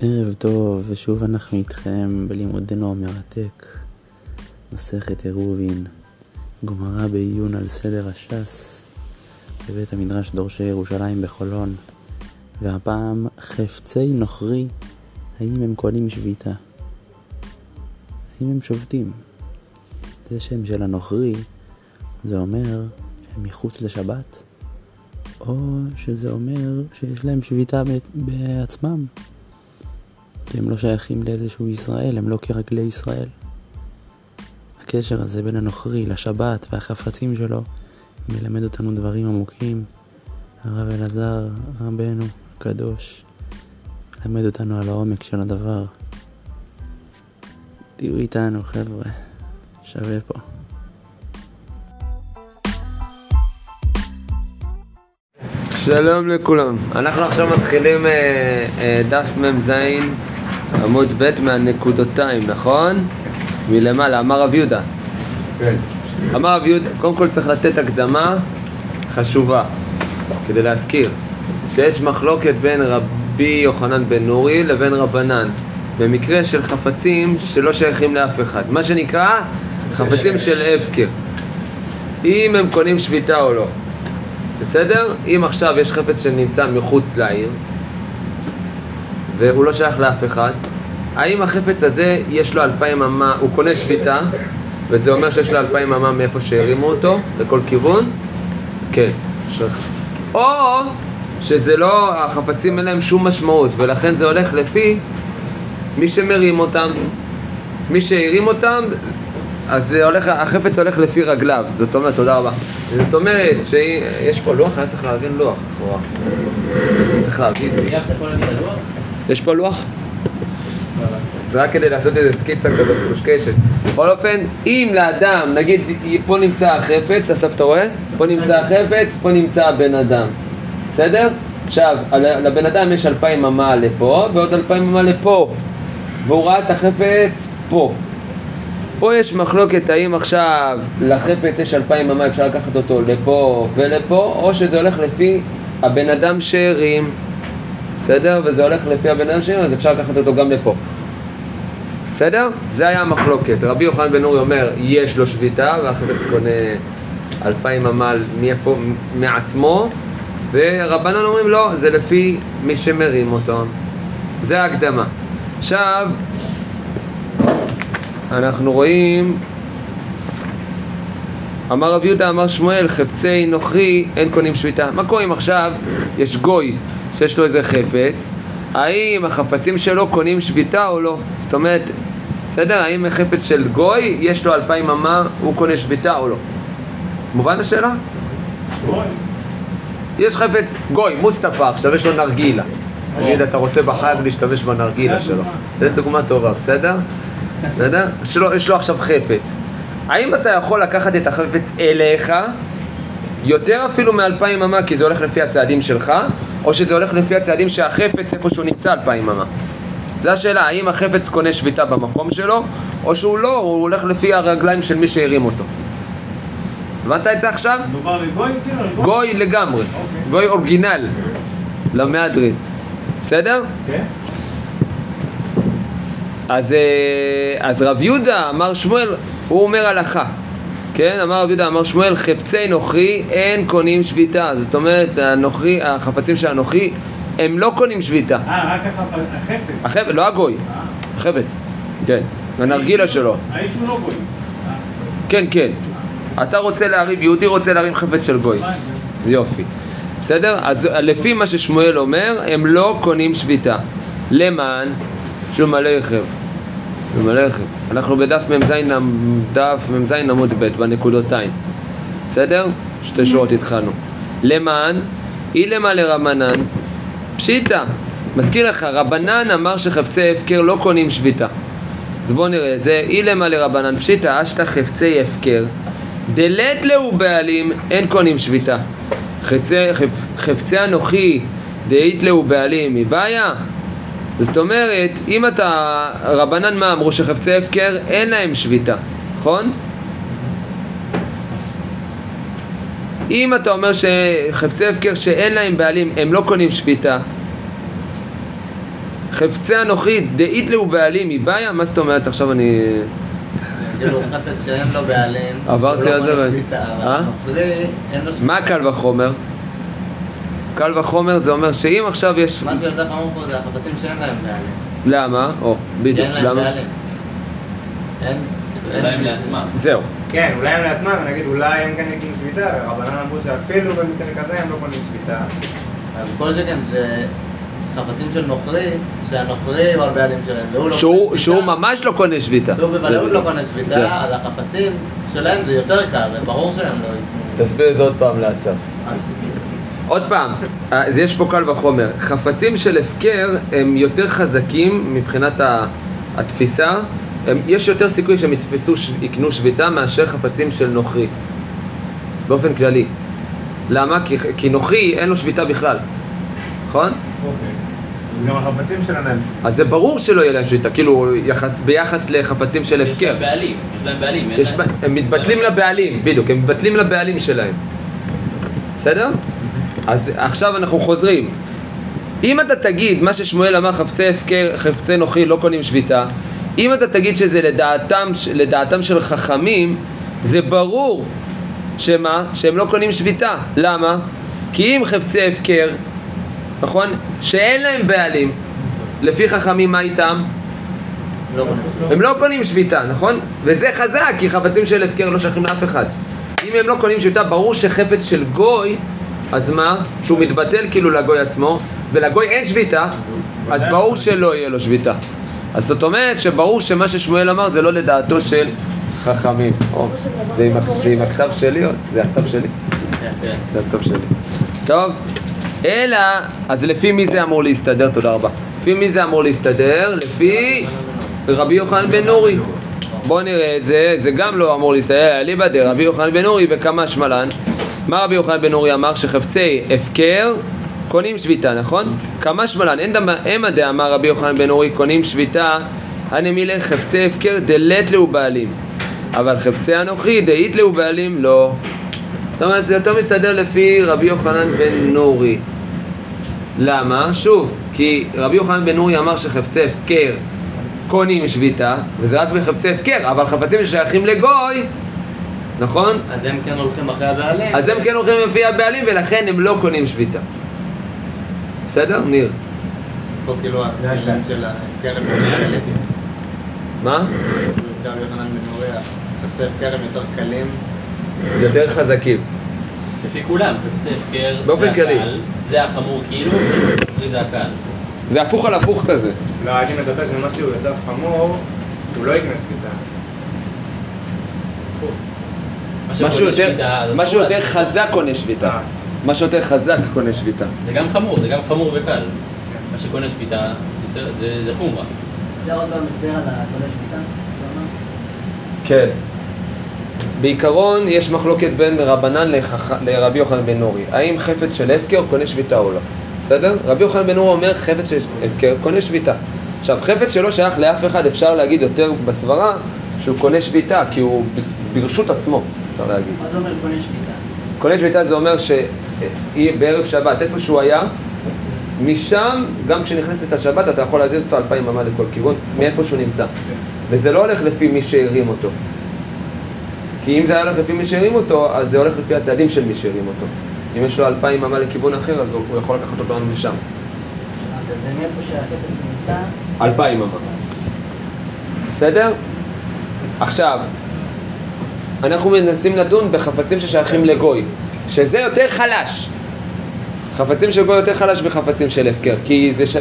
ערב טוב, ושוב אנחנו איתכם בלימודנו המרתק, מסכת עירובין, גמרא בעיון על סדר הש"ס בבית המדרש דורשי ירושלים בחולון, והפעם חפצי נוכרי, האם הם קונים שביתה? האם הם שובתים? זה שם של הנוכרי, זה אומר שהם מחוץ לשבת, או שזה אומר שיש להם שביתה בעצמם. כי הם לא שייכים לאיזשהו ישראל, הם לא כרגלי ישראל. הקשר הזה בין הנוכרי לשבת והחפצים שלו מלמד אותנו דברים עמוקים. הרב אלעזר, רבנו הקדוש, למד אותנו על העומק של הדבר. תהיו איתנו חבר'ה, שווה פה. שלום לכולם, אנחנו עכשיו מתחילים אה, אה, דף מ"ז עמוד ב' מהנקודותיים, נכון? מלמעלה, אמר רב יהודה. כן. אמר רב יהודה, קודם כל צריך לתת הקדמה חשובה, כדי להזכיר, שיש מחלוקת בין רבי יוחנן בן נורי לבין רבנן, במקרה של חפצים שלא שייכים לאף אחד, מה שנקרא חפצים של הפקר, אם הם קונים שביתה או לא. בסדר? אם עכשיו יש חפץ שנמצא מחוץ לעיר והוא לא שייך לאף אחד, האם החפץ הזה יש לו אלפיים אמה, הוא קונה שביתה וזה אומר שיש לו אלפיים אמה מאיפה שהרימו אותו, לכל כיוון? כן. או שזה לא, החפצים אין להם שום משמעות ולכן זה הולך לפי מי שמרים אותם. מי שהרים אותם, אז הולך, החפץ הולך לפי רגליו, זאת אומרת, תודה רבה. זאת אומרת שיש פה לוח, היה צריך לארגן לוח, לכאורה. צריך להגיד. יש פה לוח? זה רק כדי לעשות איזה סקיצה כזאת מקושקשת. בכל אופן, אם לאדם, נגיד, פה נמצא החפץ, אסף אתה רואה? פה נמצא החפץ, פה נמצא הבן אדם. בסדר? עכשיו, לבן אדם יש אלפיים אמה לפה, ועוד אלפיים אמה לפה. והוא ראה את החפץ פה. פה יש מחלוקת האם עכשיו לחפץ יש אלפיים אמה אפשר לקחת אותו לפה ולפה או שזה הולך לפי הבן אדם שהרים בסדר? וזה הולך לפי הבן אדם שהרים אז אפשר לקחת אותו גם לפה בסדר? זה היה המחלוקת רבי יוחנן בן אורי אומר יש לו שביתה והחפץ קונה אלפיים אמה מאיפה? מעצמו ורבנן אומרים לא זה לפי מי שמרים אותו זה ההקדמה עכשיו אנחנו רואים, אמר רב יהודה, אמר שמואל, חפצי נוכרי אין קונים שביתה. מה קורה אם עכשיו יש גוי שיש לו איזה חפץ, האם החפצים שלו קונים שביתה או לא? זאת אומרת, בסדר? האם חפץ של גוי יש לו אלפיים אמה, הוא קונה שביתה או לא? מובן השאלה? גוי. יש חפץ, גוי, מוסטפא, עכשיו יש לו נרגילה. נגיד, אתה רוצה בחג להשתמש בנרגילה שלו. זו דוגמה טובה, בסדר? בסדר? יש לו, יש לו עכשיו חפץ. האם אתה יכול לקחת את החפץ אליך, יותר אפילו מאלפיים אמה, כי זה הולך לפי הצעדים שלך, או שזה הולך לפי הצעדים שהחפץ איפה שהוא נמצא אלפיים אמה? זו השאלה, האם החפץ קונה שביתה במקום שלו, או שהוא לא, הוא הולך לפי הרגליים של מי שהרים אותו. הבנת את זה עכשיו? מדובר לגוי כאילו? גוי לגמרי, אוקיי. גוי אורגינל, למהדרין. בסדר? כן. אז, אה, אז רב יהודה אמר שמואל, הוא אומר הלכה, כן? אמר רב יהודה, אמר שמואל, חפצי נוכרי אין קונים שביתה. זאת אומרת, הנוכרי, החפצים של הנוכרי, הם לא קונים שביתה. אה, רק החפ- החפץ. החפץ, לא הגוי, החפץ, כן, הנרגילה שלו. האיש הוא לא גוי. כן, כן. אתה רוצה להרים, יהודי רוצה להרים חפץ של גוי. יופי. בסדר? אז לפי מה ששמואל אומר, הם לא קונים שביתה. למען שום עליכם. שום עליכם. אנחנו בדף מ"ז דף מ"ז עמוד ב' בנקודותיים. בסדר? שתי שורות התחלנו. למען אילמה לרבנן פשיטא. מזכיר לך, רבנן אמר שחפצי הפקר לא קונים שביתה. אז בואו נראה את זה. אילמה לרבנן פשיטא אשתא חפצי הפקר דלת להו בעלים אין קונים שביתה. חפצי, חפ, חפצי אנוכי דאית להו בעלים מבעיה? זאת אומרת, אם אתה, רבנן מה אמרו שחפצי הפקר אין להם שביתה, נכון? אם אתה אומר שחפצי הפקר שאין להם בעלים הם לא קונים שביתה חפצי אנוכי דאית להו בעלים מבעיה? מה זאת אומרת? עכשיו אני... לו. עברתי לא על זה אה? לו. מה קל וחומר? קל וחומר זה אומר שאם עכשיו יש... מה שיותר חמור פה זה החפצים שאין להם בעלים. למה? או, בדיוק, אין להם למה? בעלים. אין. זה לא הם לעצמם. זהו. כן, אולי הם לעצמם, נגיד אולי הם כן יקימו שביתה, רבנן אמרו שאפילו במקרה כזה הם לא קונים שביתה. אז כל שכן זה חפצים של נוכרי, שהנוכרי הוא הבעלים שלהם, והוא לא שהוא, קונה שהוא. ממש לא קונה שביתה. שהוא בוודאות זה- לא קונה זה. שביתה, אז החפצים שלהם זה יותר קל, זה ברור שהם לא יקנו. תסביר את זה עוד פעם לאסף. עוד פעם, אז יש פה קל וחומר. חפצים של הפקר הם יותר חזקים מבחינת התפיסה. הם, יש יותר סיכוי שהם יתפסו, יקנו שביתה מאשר חפצים של נוכרי. באופן כללי. למה? כי, כי נוכרי אין לו שביתה בכלל. נכון? אוקיי. אז גם החפצים שלהם להם אז זה ברור שלא יהיה להם שביתה, כאילו יחס, ביחס לחפצים של יש הפקר. להם בעלים, יש להם בעלים. אין יש, הם מתבטלים לבעלים, בדיוק, הם מתבטלים לבעלים שלהם. בסדר? אז עכשיו אנחנו חוזרים. אם אתה תגיד, מה ששמואל אמר, חפצי הפקר, חפצי נוכרי לא קונים שביתה, אם אתה תגיד שזה לדעתם, לדעתם של חכמים, זה ברור שמה? שהם לא קונים שביתה. למה? כי אם חפצי הפקר, נכון? שאין להם בעלים, לפי חכמים מה איתם? לא. הם לא קונים שביתה, נכון? וזה חזק, כי חפצים של הפקר לא שייכים לאף אחד. אם הם לא קונים שביתה, ברור שחפץ של גוי, אז מה? שהוא מתבטל כאילו לגוי עצמו, ולגוי אין שביתה, אז ברור שלא יהיה לו שביתה. אז זאת אומרת שברור שמה ששמואל אמר זה לא לדעתו של חכמים. זה עם הכתב שלי? או- זה הכתב שלי? זה הכתב שלי. טוב, אלא, אז לפי מי זה אמור להסתדר? תודה רבה. לפי מי זה אמור להסתדר? לפי רבי יוחנן בן נורי. בואו נראה את זה, זה גם לא אמור להסתדר, אליבא דרבי יוחנן בן נורי וכמה שמלן. מה רבי יוחנן בן נורי אמר? שחפצי הפקר קונים שביתה, נכון? כמה שמלן, אין דמה, המה דאמר רבי יוחנן בן נורי קונים שביתה, הנמילה חפצי הפקר דלת להו בעלים. אבל חפצי אנוכי דאית להו בעלים לא. זאת אומרת, זה יותר מסתדר לפי רבי יוחנן בן נורי. למה? שוב, כי רבי יוחנן בן נורי אמר שחפצי הפקר קונים שביתה, וזה רק בחפצי הפקר, אבל חפצים ששייכים לגוי, נכון? אז הם כן הולכים אחרי הבעלים. אז הם כן הולכים לפי הבעלים, ולכן הם לא קונים שביתה. בסדר? ניר. פה כאילו הכלים של ההפקר הם. מה? אפשר יוחנן בן חפצי הפקר הם יותר קלים. יותר חזקים. לפי כולם, חפצי הפקר, באופן כללי. זה החמור כאילו, וזה הקל. זה הפוך על הפוך כזה. לא, הייתי מצפה שמשהו יותר חמור, הוא לא יקנה שביתה. משהו יותר. חזק קונה שביתה. משהו יותר חזק קונה שביתה. זה גם חמור, זה גם חמור וקל. מה שקונה שביתה, זה זה חומרה. זה עוד פעם הסבר על הקונה שביתה? כן. בעיקרון יש מחלוקת בין רבנן. לרבי יוחנן בן נורי. האם חפץ של הפקר קונה שביתה או לא? בסדר? רבי יוחנן בן נורי אומר חפץ של הפקר קונה שביתה. עכשיו, חפץ שלא שייך לאף אחד, אפשר להגיד יותר בסברה שהוא קונה שביתה, כי הוא ברשות עצמו, אפשר להגיד. מה זה אומר קונה שביתה? קונה שביתה זה אומר שבערב שבת, איפה שהוא היה, משם, גם כשנכנסת השבת, אתה יכול להזיז אותו אלפיים אמה לכל כיוון, מאיפה שהוא נמצא. וזה לא הולך לפי מי שהרים אותו. כי אם זה היה הולך לפי מי שהרים אותו, אז זה הולך לפי הצעדים של מי שהרים אותו. אם יש לו אלפיים אמה לכיוון אחר, אז הוא יכול לקחת אותו לנו. אז זה מאיפה שהחפץ נמצא, אלפיים אמה. בסדר? עכשיו, אנחנו מנסים לדון בחפצים ששייכים לגוי, שזה יותר חלש. חפצים של גוי יותר חלש מחפצים של הפקר, כי זה ש...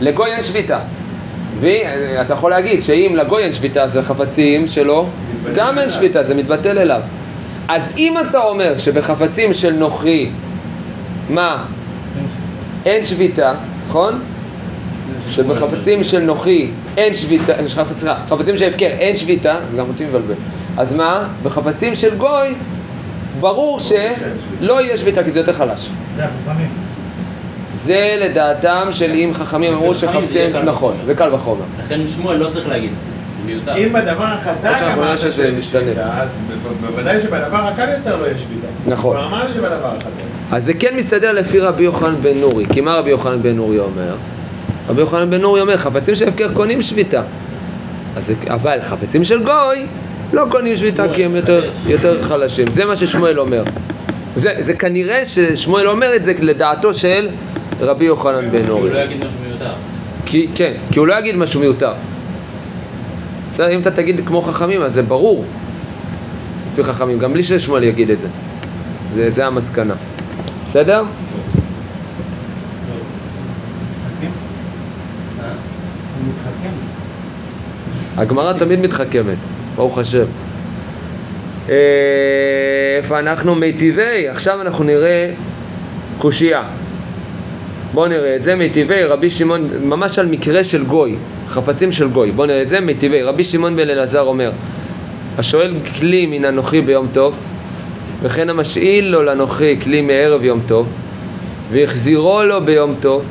לגוי אין שביתה. ואתה יכול להגיד שאם לגוי אין שביתה, אז החפצים שלו גם אין שביתה, זה מתבטל אליו. אז אם אתה אומר שבחפצים של נוכרי, מה? אין שביתה, נכון? שבחפצים של נוכרי אין שביתה, סליחה, חפצים של הפקר אין שביתה, זה גם אותי מבלבל. אז מה? בחפצים של גוי, ברור שלא יהיה שביתה, כי זה יותר חלש. זה החכמים. זה לדעתם של אם חכמים אמרו שחפצים, נכון. זה קל וחומר. לכן שמואל לא צריך להגיד את זה. אם בדבר החזק אמרת משתנה. שביתה, אז בוודאי שבדבר הקל יותר לא יש שביתה. נכון. כבר אמרנו שבדבר החזק. אז זה כן מסתדר לפי רבי יוחנן בן נורי, כי מה רבי יוחנן בן נורי אומר? רבי יוחנן בן נורי אומר, חפצים של הפקר קונים שביתה. אז אבל חפצים של גוי לא קונים שביתה כי הם יותר, יותר חלשים. זה מה ששמואל אומר. זה, זה כנראה ששמואל אומר את זה לדעתו של רבי יוחנן בן הוא נורי. לא יגיד משהו מיותר. כי, כן, כי הוא לא יגיד משהו מיותר. בסדר, אם אתה תגיד כמו חכמים, אז זה ברור. לפי חכמים, גם בלי ששמואל יגיד את זה. זה, זה המסקנה. בסדר? הוא מתחכם. הגמרא תמיד מתחכמת, ברוך השם. אה, איפה אנחנו? מיטיבי, עכשיו אנחנו נראה קושייה. בואו נראה את זה, מיטיבי, רבי שמעון, ממש על מקרה של גוי, חפצים של גוי. בואו נראה את זה, מיטיבי, רבי שמעון בן אלעזר אומר, השואל כלי מן אנוכי ביום טוב, וכן המשאיל לו לאנוכי כלי מערב יום טוב, והחזירו לו ביום טוב,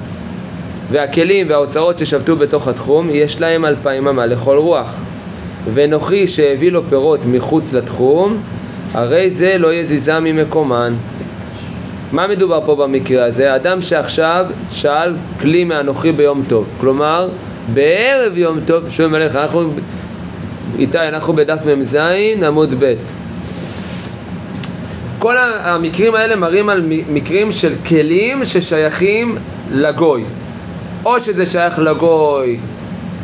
והכלים והאוצרות ששבתו בתוך התחום, יש להם אלפיים אמה לכל רוח. ונוכי שהביא לו פירות מחוץ לתחום, הרי זה לא יזיזה ממקומן. מה מדובר פה במקרה הזה? אדם שעכשיו שאל כלי מאנוכי ביום טוב. כלומר, בערב יום טוב, שומעים עליך, אנחנו, איתי, אנחנו בדף מ"ז עמוד ב'. כל המקרים האלה מראים על מקרים של כלים ששייכים לגוי. או שזה שייך לגוי,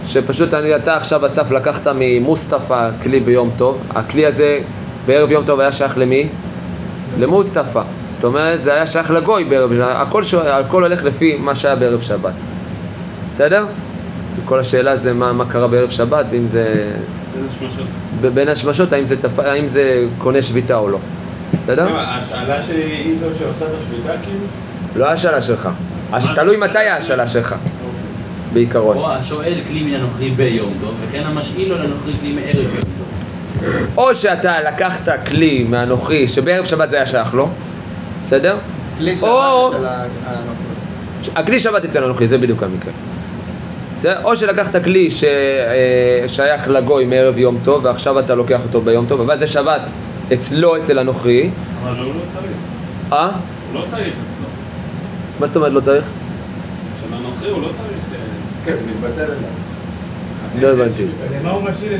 שפשוט אני, אתה עכשיו אסף לקחת ממוסטפא כלי ביום טוב, הכלי הזה בערב יום טוב היה שייך למי? למוסטפא. זאת אומרת, זה היה שייך לגוי בערב, הכל, ש... הכל הולך לפי מה שהיה בערב שבת. בסדר? כל השאלה זה מה, מה קרה בערב שבת, אם זה... בין השמשות, האם זה, תפ... האם זה קונה שביתה או לא. בסדר? לא, השאלה שהיא זאת שעושה את השביתה כאילו? לא השאלה שלך. תלוי מתי ההשאלה שלך, בעיקרון. או השואל כלי מן אנוכי ביום טוב, וכן המשאיל לו לאנוכי כלי מערב יום טוב. או שאתה לקחת כלי מאנוכי שבערב שבת זה היה שייך לו, בסדר? כלי שבת או- אצל הנוכרי. הכלי שבת אצל אנוכי, זה בדיוק המקרה. בסדר? או שלקחת כלי ששייך לגוי מערב יום טוב ועכשיו אתה לוקח אותו ביום טוב, אבל זה שבת אצלו אצל אנוכי, אבל הוא לא צריך. אה? הוא לא צריך אצלו. מה זאת אומרת לא צריך? של הנוכרי הוא לא צריך... כן, זה מתבטל אליו. לא הבנתי. למה הוא משאיל את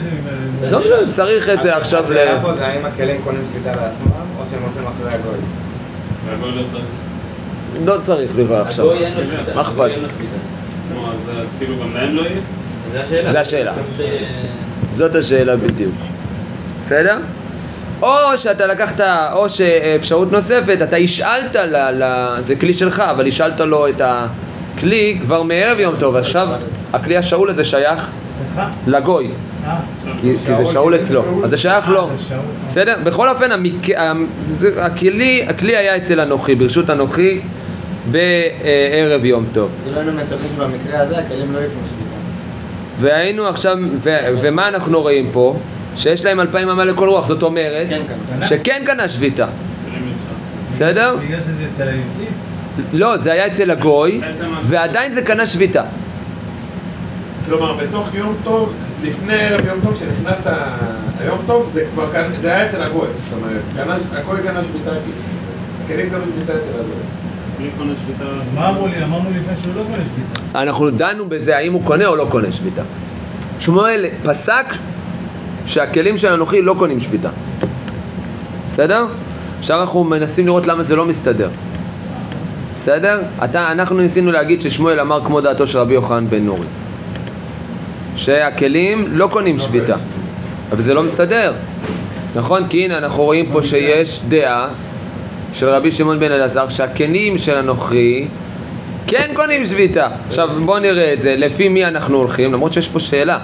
זה? לא, לא, צריך את זה עכשיו ל... האם הכלים קונים שליטה לעצמם, או שהם הולכים אחרי הגוי. והגוי לא צריך. לא צריך בכלל עכשיו. הגוי אין לו שליטה. מה אכפת? הגוי. נו, אז כאילו גם להם לא יהיה? זה השאלה. זה השאלה. זה- זאת השאלה בדיוק. בסדר? או שאתה לקחת, או שאפשרות נוספת, אתה השאלת, ל, ל, זה כלי שלך, אבל השאלת לו את הכלי כבר מערב יום טוב, עכשיו הכלי השאול הזה שייך? לגוי, אה, כי, כי זה שאול אצלו, אז זה שייך לו. בסדר? בכל אופן, המק... הכלי, הכלי היה אצל אנוכי, ברשות אנוכי, בערב יום טוב. היינו מצפים שבמקרה הזה הכלים לא שביתה. והיינו עכשיו, ו, ומה אנחנו רואים פה? שיש להם אלפיים אמה לכל רוח, זאת אומרת, כן, כן. שכן קנה שביתה, בסדר? בגלל שזה אצל היהודים? לא, זה היה אצל הגוי, ועדיין זה קנה שביתה. כלומר, בתוך יום טוב, לפני ערב יום טוב, כשנכנס היום טוב, זה כבר כאן, זה היה אצל הגוי. זאת אומרת, קנה- הגוי קנה שביתה. הכלים קנו שביתה אצל הגוי. מה אמרו לי? אמרנו לפני שהוא לא קונה שביתה. אנחנו דנו בזה האם הוא קונה או לא קונה שביתה. שמואל פסק שהכלים של אנוכי לא קונים שביתה. בסדר? עכשיו אנחנו מנסים לראות למה זה לא מסתדר. בסדר? אתה, אנחנו ניסינו להגיד ששמואל אמר כמו דעתו של רבי יוחנן בן נורי. שהכלים לא קונים שביתה. אבל זה לא מסתדר. נכון? כי הנה אנחנו רואים פה שיש דעה של רבי שמעון בן אלעזר שהכלים של הנוכרי כן קונים שביתה. עכשיו בואו נראה את זה, לפי מי אנחנו הולכים, למרות שיש פה שאלה.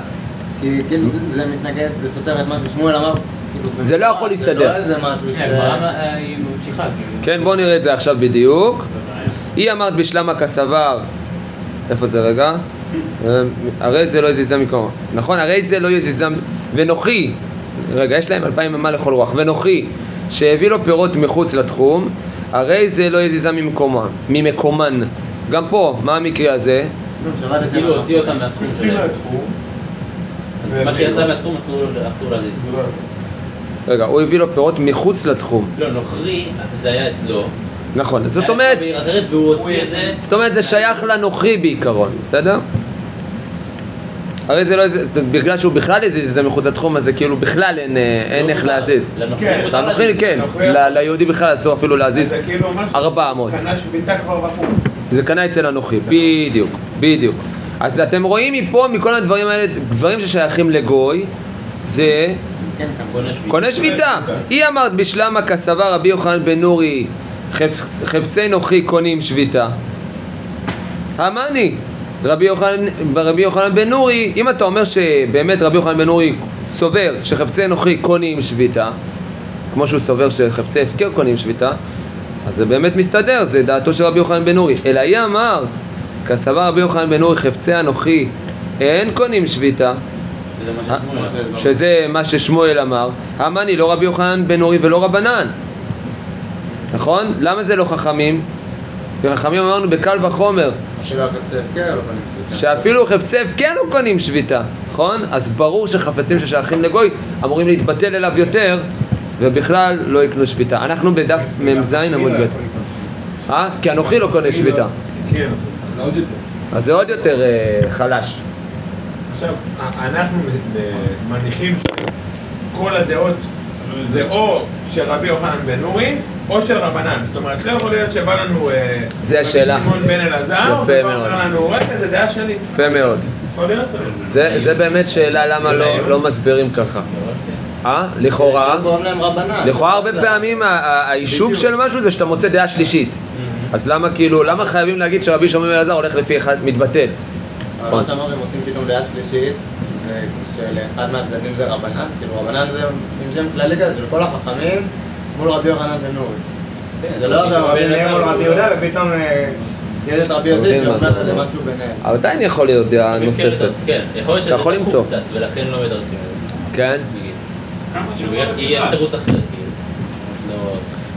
כי כאילו זה- זה מתנגד, זה סותר את מה ששמואל אמר. כאילו, זה לא יכול זה להסתדר. לא איזה משהו ש... כן, הגמרא אה. כאילו. כן, בואו נראה את זה עכשיו בדיוק. היא אמרת בשלמה כסבר, איפה זה רגע? אה, הרי זה לא יזיזה מקומו. נכון, הרי זה לא יזיזה... ונוחי, רגע, יש להם אלפיים אמה לכל רוח. ונוחי, שהביא לו פירות מחוץ לתחום, הרי זה לא יזיזה ממקומן. ממקומן. גם פה, מה המקרה הזה? אצל כאילו הוציא הנוכרי. אותם מהתחום שלהם. מהתחום. מה שיצא מהתחום אסור אסור להזיז. רגע, הוא הביא לו פירות מחוץ לתחום. לא, נוכרי, זה היה אצלו, נכון, זאת אומרת. זאת אומרת זה שייך לנוכרי בעיקרון, בסדר? הרי זה לא איזה, בגלל שהוא בכלל הזיז את זה מחוץ לתחום, אז זה כאילו בכלל אין, אה, אין איך להזיז. כן. לנוכרי. כן, ל- ליהודי בכלל אסור אפילו להזיז זה כאילו אומר שהוא 400. קנה שביתה כבר בחוץ. זה קנה אצל אנוכי, בדיוק, בדיוק. אז אתם רואים מפה, מכל הדברים האלה, דברים ששייכים לגוי, זה כן, שביתה. קונה שביתה. היא אמרת בשלמה כסבה רבי יוחנן בן נורי, חפ- חפצי נוכי קונים שביתה. המאני, רבי יוחנן, רבי יוחנן בן נורי, אם אתה אומר שבאמת רבי יוחנן בן נורי סובר שחפצי נוכי קונים שביתה, כמו שהוא סובר שחפצי הפקר קונים שביתה, אז זה באמת מסתדר, זה דעתו של רבי יוחנן בן נורי. אלא היא אמרת, כסבה רבי יוחנן בן נורי, חפצי אנוכי, אין קונים שביתה. ששמואל אמר. שזה מה ששמואל אמר, המאני לא רבי יוחנן בן אורי ולא רבנן. נכון? למה זה לא חכמים? חכמים אמרנו בקל וחומר, הפקר לא. שאפילו חפצי הפקר לא קונים שביתה, נכון? אז ברור שחפצים ששייכים לגוי אמורים להתבטל אליו יותר, ובכלל לא יקנו שביתה. אנחנו בדף מ"ז עמוד ב'. אה? כי אנוכי לא קונה שביתה. כן. עוד יותר. אז זה עוד יותר אה, חלש. עכשיו, אנחנו מניחים שכל הדעות זה או של רבי יוחנן בן נורי או של רבנן. זאת אומרת, לא יכול להיות שבא לנו אה, זה השאלה. שמעון בן אלעזר, יפה ובא מאוד. לנו, רגע, זה דעה שלי. יפה מאוד. יכול להיות? זה, זה באמת שאלה למה לא, לא מסבירים ככה. אה? לכאורה? לכאורה הרבה פעמים ה- ה- היישוב של משהו זה שאתה מוצא דעה שלישית. אז למה כאילו, למה חייבים להגיד שרבי שמעון בן אלעזר הולך לפי אחד, מתבטל? אבל מה שאמרת, הם רוצים פתאום דעה שלישית, זה שלאחד מהצדדים זה רבנן, כאילו רבנן זה עם שם כללי כזה של כל החכמים מול רבי יוחנן בן נורי. זה לא עכשיו רבי מאיר מול רבי יהודה ופתאום אה, את רבי יוסי שאומר לזה אומר. משהו ביניהם. אבל עדיין יכול להיות דעה כן, נוספת. כן, יכול להיות שזה למצוא. קצת, ולכן לא מתרצים את זה. כן? יש. תירוץ אחר, כאילו. לא-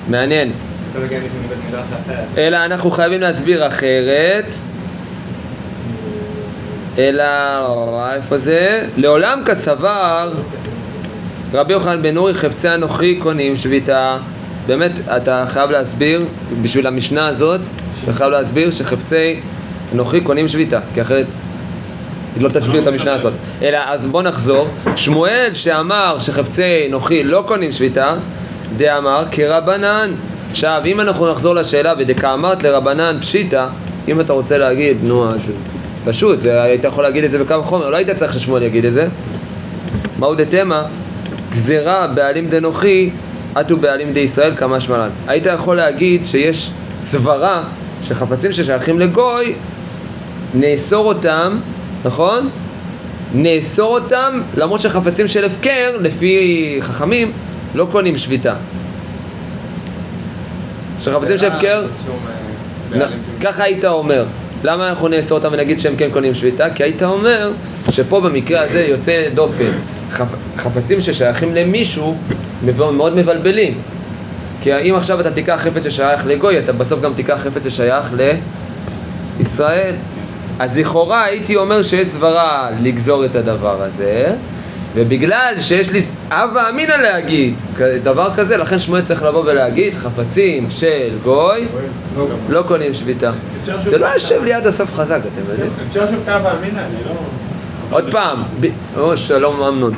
מעניין. אלא אנחנו חייבים להסביר אחרת. אלא, איפה זה? לעולם כסבר רבי יוחנן בן נורי חפצי אנוכי קונים שביתה. באמת, אתה חייב להסביר, בשביל המשנה הזאת, אתה חייב להסביר שחפצי אנוכי קונים שביתה, כי אחרת לא תסביר את המשנה הזאת. אלא, אז בוא נחזור. שמואל שאמר שחפצי אנוכי לא קונים שביתה, דאמר כרבנן. עכשיו, אם אנחנו נחזור לשאלה ודקאמרת לרבנן פשיטא, אם אתה רוצה להגיד, נו, אז פשוט, היית יכול להגיד את זה בקו חומר, לא היית צריך ששמואל יגיד את זה. מהו דתמה? גזירה בעלים דנוכי, אטו בעלים דישראל כמה שמלן. היית יכול להגיד שיש סברה שחפצים ששייכים לגוי, נאסור אותם, נכון? נאסור אותם, למרות שחפצים של הפקר, לפי חכמים, לא קונים שביתה. שחפצים של הפקר, אה, של- ככה היית אומר. למה אנחנו נאסור אותם ונגיד שהם כן קונים שביתה? כי היית אומר שפה במקרה הזה יוצא דופן. חפ... חפצים ששייכים למישהו מאוד מבלבלים. כי אם עכשיו אתה תיקח חפץ ששייך לגוי, אתה בסוף גם תיקח חפץ ששייך לישראל. אז לכאורה הייתי אומר שיש סברה לגזור את הדבר הזה, ובגלל שיש לי הווה אמינא להגיד דבר כזה, לכן שמואל צריך לבוא ולהגיד חפצים של גוי לא קונים שביתה. זה לא יושב לי עד הסוף חזק, אתם יודעים? אפשר שוב תאווה אמינא, אני לא... עוד פעם, או שלום אמנון.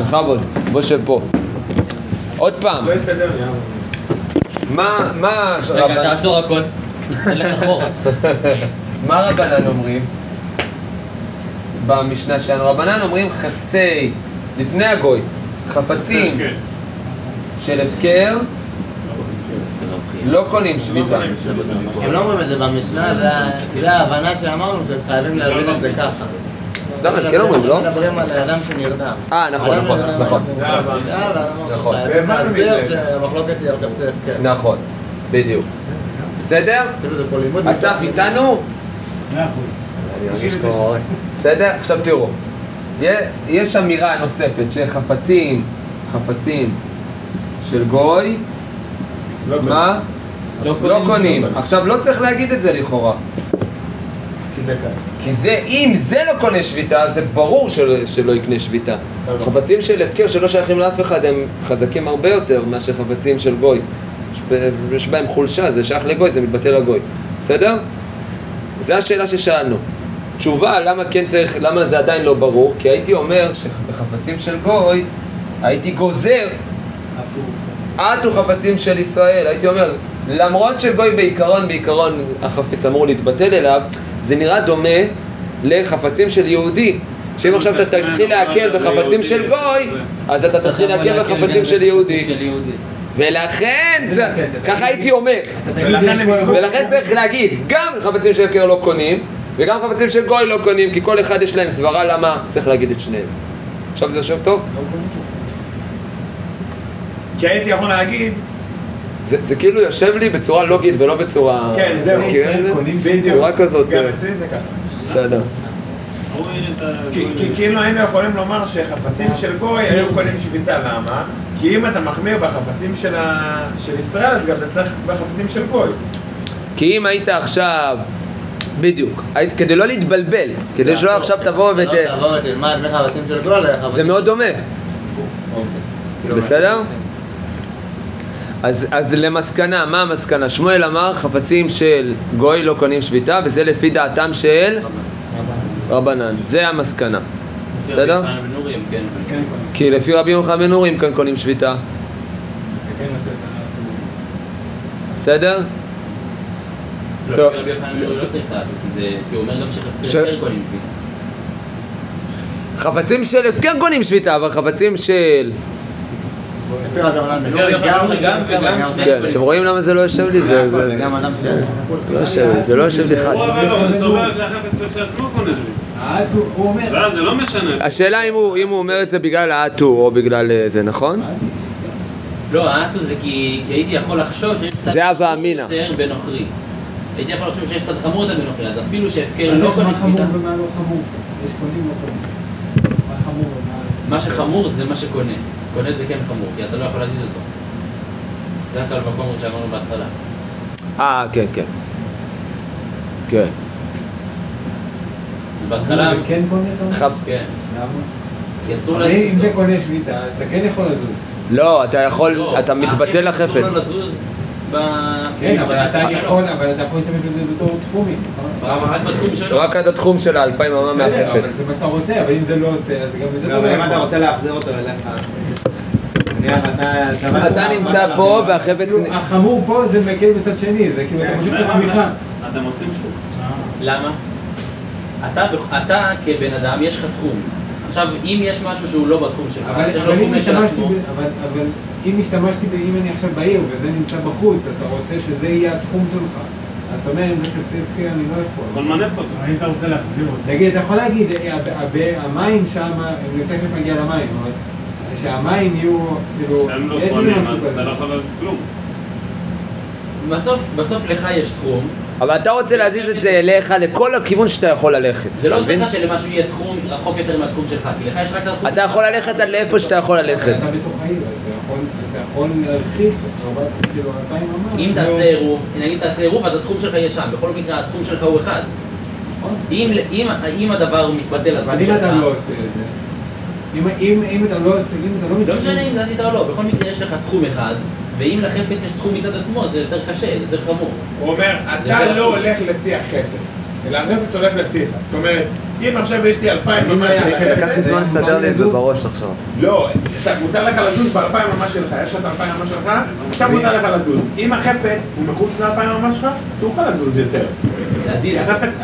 בכבוד, בוא שב פה. עוד פעם, לא אבל- מה, מה, רגע, תעצור הכל. תלך אחורה. מה רבנן אומרים? במשנה שלנו, רבנן אומרים חפצי, לפני הגוי, חפצים. של הפקר לא קונים שביתה. הם לא אומרים את זה במשנה, זה ההבנה שאמרנו שהם חייבים להבין את זה ככה. למה, הם כן אומרים, לא? מדברים על אדם שנרדם. אה, נכון, נכון, נכון. זה ההבנה. אה, נכון. להסביר. שהמחלוקת היא על חפצי הפקר. נכון, בדיוק. בסדר? כאילו אסף איתנו? מאה אחוז. בסדר? עכשיו תראו, יש אמירה נוספת שחפצים, חפצים של גוי, לא קונים. מה? לא לא קונים. עכשיו לא צריך להגיד את זה לכאורה. כי זה קל. כי זה, אם זה לא קונה שביתה, זה ברור של, שלא יקנה שביתה. טוב. חפצים של הפקר שלא שייכים לאף אחד הם חזקים הרבה יותר מאשר חפצים של גוי. יש בהם חולשה, זה שייך לגוי, זה מתבטא לגוי. בסדר? זו השאלה ששאלנו. תשובה, למה כן צריך, למה זה עדיין לא ברור? כי הייתי אומר שבחפצים של גוי, הייתי גוזר עטו חפצים של ישראל. הייתי אומר, למרות שגוי בעיקרון, בעיקרון החפץ אמור להתבטל אליו, זה נראה דומה לחפצים של יהודי. שאם עכשיו אתה תתחיל להקל בחפצים של גוי, אז אתה תתחיל להקל בחפצים של יהודי. ולכן, זה- ככה הייתי אומר. ולכן צריך להגיד, גם חפצים של הפקר לא קונים, וגם חפצים של גוי לא קונים, כי כל אחד יש להם סברה למה צריך להגיד את שניהם. עכשיו זה יושב טוב? כי הייתי יכול להגיד, זה, זה כאילו יושב לי בצורה לוגית ולא בצורה... כן, זהו. מכירים את זה? בדיוק. צורה כזאת, גם אה, אצלי זה ככה. בסדר. כי כי כאילו היינו יכולים לומר שחפצים של גוי היו קונים שביתה, למה? כי אם אתה מחמיר בחפצים של ישראל, אז גם אתה צריך בחפצים של גוי. כי אם היית עכשיו... בדיוק. כדי לא להתבלבל, כדי שלא עכשיו תבוא ות... לא תבוא ותלמד מחפצים של גול זה מאוד דומה. כאילו, בסדר? אז, אז למסקנה, מה המסקנה? שמואל אמר חפצים של גוי לא קונים שביתה וזה לפי דעתם של רבנן, זה המסקנה, בסדר? כן. כן. כי לפי רבי יוחנן בן נורי הם כאן קונים שביתה, כן. בסדר? לא, טוב. לא. חפצים של הפקר קונים שביתה, אבל חפצים של... כן, קונים. אתם רואים למה זה לא יושב לי? זה שיש לא יושב לי, זה לא יושב לי חד. קונה אומר, לא, לא משנה. השאלה אם הוא אומר את זה בגלל האטו או בגלל אה, זה, נכון? לא, האטו זה כי כי הייתי יכול לחשוב שיש הווה חמור. יותר בנוכרי. הייתי יכול לחשוב שיש צד חמור יותר בנוכרי, אז אפילו שהפקר לא מה חמור ומה לא חמור? יש קונים לא קונים. מה חמור ומה... מה שחמור זה מה שקונה. קונה זה כן חמור, כי אתה לא יכול להזיז אותו. זה הקל וחומר שאמרנו בהתחלה. אה, כן, כן. כן. בהתחלה, זה כן קונה אתה אומר? כן, למה? אסור אם זה. קונה שביתה, אז אתה כן יכול לזוז. לא, אתה יכול, לא, אתה מתבטל החפץ אסור לחפץ. לו לזוז. כן, אבל אתה. יכול, אבל אתה יכול להשתמש בזה בתור תחומים. נכון? רק בתחום שלו. רק עד התחום של האלפיים אמה בסדר, אבל מהחפץ. זה מה שאתה רוצה, אבל אם זה לא עושה, אז גם את זה לא, אתה לא אבל אם אתה יכול. רוצה להחזיר אותו אליך... אתה... אתה נמצא פה והחפץ... כאילו, החמור פה זה מקל בצד שני, זה כאילו אתה מושך את השמיכה. אתם עושים שוק. למה? אתה, אתה כבן אדם, יש לך תחום. עכשיו, אם יש משהו שהוא לא בתחום שלך, אבל שיש אבל לו אם תחום של השתמשתי, עצמו, ב- אבל אבל אם השתמשתי, ב- אם אני עכשיו בעיר וזה נמצא בחוץ, אתה רוצה שזה יהיה התחום שלך. אז אתה אומר, אם זה חפצי הפקר, אני לא יכול יכול. למנף אותו. אם אתה רוצה להחזיר אותו. נגיד, אתה יכול להגיד, אה, הב- הב- המים שם, אני תכף מגיע למים, אבל שהמים יהיו, כאילו, לא יש לי קונים, משהו אז אתה לא כזה. כלום. בסוף, בסוף לך יש תחום. אבל אתה רוצה להזיז את זה אליך לכל הכיוון שאתה יכול ללכת. זה לא עושה? לך שלמשהו יהיה תחום רחוק יותר מהתחום שלך, כי לך יש רק את התחום אתה יכול ללכת עד לאיפה שאתה יכול ללכת. אתה בתוך העיר, אז אתה יכול, להרחיק, כאילו. אם תעשה עירוב, נגיד תעשה עירוב, אז התחום שלך יהיה שם. בכל מקרה, התחום שלך הוא אחד. נכון. אם, אם, אם הדבר מתבטל לתחום אבל אם שלך, אתה לא עושה את זה, אם, אתה לא עושה, אם אתה לא לא משנה אם זה עשית או לא, בכל מקרה יש לך תחום אחד, ואם לחפץ יש תחום מצד עצמו, זה יותר קשה, זה יותר חמור. הוא אומר, אתה לא. הולך לפי החפץ, אלא החפץ הולך לפיך. זאת אומרת, אם עכשיו יש לי אלפיים אני ממש אומר, של לקח לי זמן לסדר לי את זה בראש עכשיו. לא, מותר לך לזוז באלפיים ממש שלך, יש לך את האלפיים ממש שלך, עכשיו מותר לך לזוז. אם החפץ הוא מחוץ לאלפיים ממש שלך, אסור לך לזוז יותר.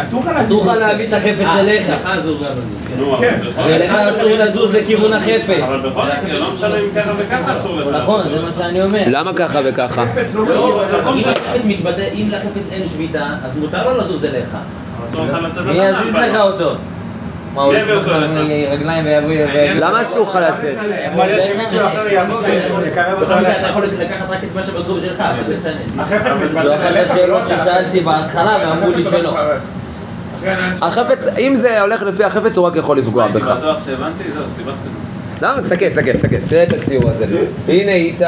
אסור לך לזוז. אסור לך להביא את החפץ אה, אליך. לך אסור גם לזוז, כן. כן. לך אסור לזוז לכיוון החפץ. אבל בכל מקרה, לא משנה אם ככה וככה אסור לך. נכון, זה מה שאני אומר. למה ככה וככה? לא לא, מתבטא, אם לחפץ אין שביתה, אז מותר לו לזוז אליך. מי יזיז לך אותו? מה, הוא יצמח? מרגליים ויבוא... למה אסור לך לצאת? אתה יכול לקחת רק את מה שבתחום שלך, אבל זה משנה. החפץ זו אחת השאלות ששאלתי בהתחלה ואמרו לי שלא. החפץ, אם זה הולך לפי החפץ, הוא רק יכול לפגוע הייתי בך. בטוח שהבנתי, זהו, סיבכתם. למה? תסתכל, תסתכל, תסתכל, תראה את הציור הזה. הנה איתי,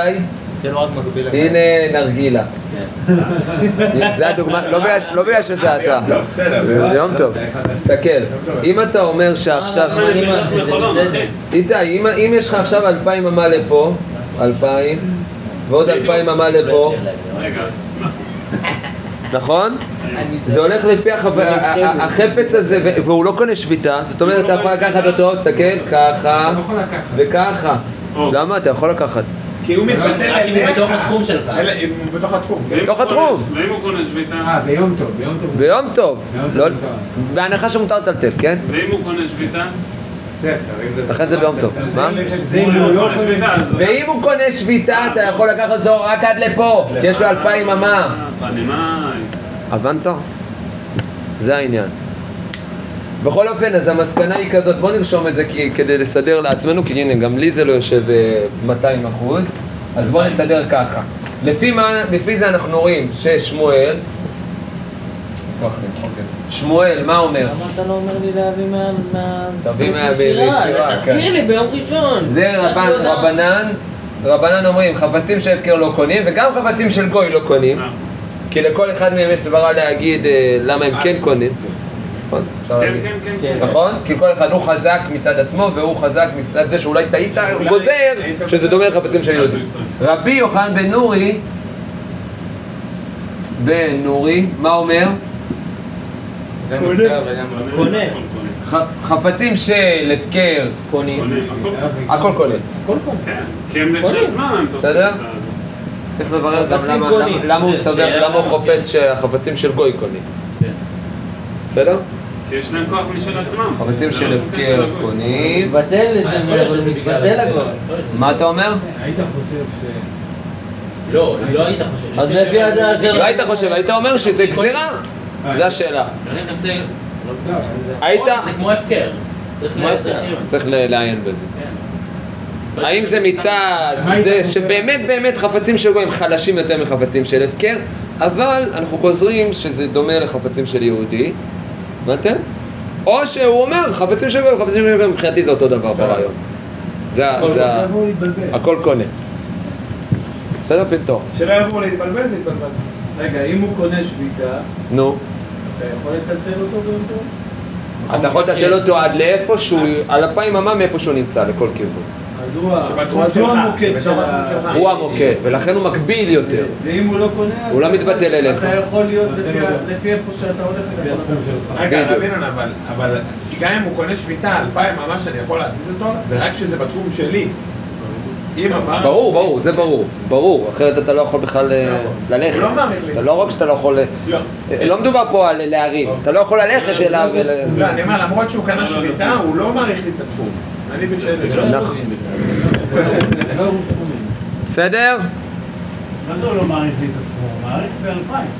לך. הנה נרגילה. כן. זה הדוגמה, לא בגלל- לא בגלל שזה אתה. בסדר. יום טוב. תסתכל, אם אתה אומר שעכשיו... אחי. איתי, אם, אם יש לך עכשיו אלפיים אמה לפה, אלפיים, ועוד אלפיים אמה לפה, נכון? זה הולך לפי החפץ הזה, והוא לא קונה שביתה, זאת אומרת אתה יכול לקחת אותו, תסתכל, ככה לא. וככה. או. למה? אתה יכול לקחת. כי הוא מתבטל רק אם הוא אליך. בתוך התחום שלך. אם הוא בתוך התחום. כן? בתוך התחום. ואם הוא קונה שביתה? אה, ביום טוב, ביום טוב. ביום טוב, לא-. בהנחה שמותר לטלטל, כן? ואם הוא קונה שביתה? לכן זה ביום טוב. מה? לא. ואם הוא קונה שביתה, אתה יכול לקחת אותו רק עד לפה, כי יש לו אלפיים אמה. אה. הבנת? זה העניין. בכל אופן, אז המסקנה היא כזאת, בוא נרשום את זה כי, כדי לסדר לעצמנו, כי הנה, גם לי זה לא יושב אה, 200 אחוז, אז בוא נסדר ככה. לפי, מה, לפי זה אנחנו רואים ששמואל, זה. שמואל, מה אומר? למה אתה לא אומר לי להביא מה... מה- תביא מה- שירה? בישיבה, כן. תזכיר לי ביום ראשון. זה. רבנן, רבנן אומרים, חפצים של הפקר לא קונים, וגם חפצים של גוי לא קונים, אה, כי לכל אחד מהם יש סברה להגיד אה, למה הם כן קונים. נכון? אפשר כן, להגיד. כן, כן, כן. נכון? כי כל אחד הוא חזק מצד עצמו והוא חזק מצד זה שאולי טעית, הוא גוזר שזה דומה לחפצים של יהודים. רבי יוחנן בן נורי, בן נורי, מה אומר? קונה. חפצים של הפקר קונים. קונה, הכל- הכל כולל. כן, כי הם כשלעצמם הם בסדר? צריך לברר גם למה- הוא סובר, למה הוא. חופץ שהחפצים של גוי קונים. כן. בסדר? יש להם כוח משל עצמם. חפצים זה של לא הפקר. קונים. מתבטל אה, לזה, להיות אבל זה מתבטל זה. הכל. מה אתה אומר? היית חושב ש... לא, לא היית חושב. אז לפי הדעה של... לא היית חושב, היית אומר שזה גזירה. זה השאלה. באמת הפצל- לא, היית... שזה כמו הפקר. צריך לעיין בזה. כן. האם זה מצד היית זה? שבאמת באמת חפצים של גויים חלשים יותר מחפצים של הפקר, אבל אנחנו גוזרים שזה דומה לחפצים של יהודי, הבנתם? או שהוא אומר חפצים של גויים, חפצים של גויים מבחינתי זה אותו דבר ברעיון. זה ה- זה ה-. הכל קונה. בסדר פינטור? שלא יבואו להתבלבל, להתבלבל. רגע, אם הוא קונה שביתה, נו. אתה יכול לטלטל אותו טוב? אתה יכול לטלטל אותו עד לאיפה שהוא, על אפיים אמה מאיפה שהוא נמצא, לכל כיוון. אז הוא המוקד. שלך. הוא המוקד, ולכן הוא מקביל יותר. ואם הוא לא קונה, אז הוא לא מתבטל אליך. אתה יכול להיות לפי. לפי איפה שאתה הולך, יכול התחום. שלך. רגע. רב ינון, אבל, אבל גם אם הוא קונה שביתה, אלפיים ממש שאני יכול להזיז אותו, זה רק כשזה בתחום שלי. ברור, ברור, זה ברור, ברור, אחרת אתה לא יכול בכלל אה, ללכת. הוא לא. אתה לא רק שאתה לא יכול... לא. אה, לא מדובר פה על להרים, אתה לא יכול ללכת אליו ול... לא, אני אומר, למרות שהוא קנה שביתה, הוא לא מעריך לי את התחום. אני זה בסדר. לא נכון. לא עירוב. בסדר? מה זה הוא לא מעריך לי את התחום? הוא מעריך באלפיים.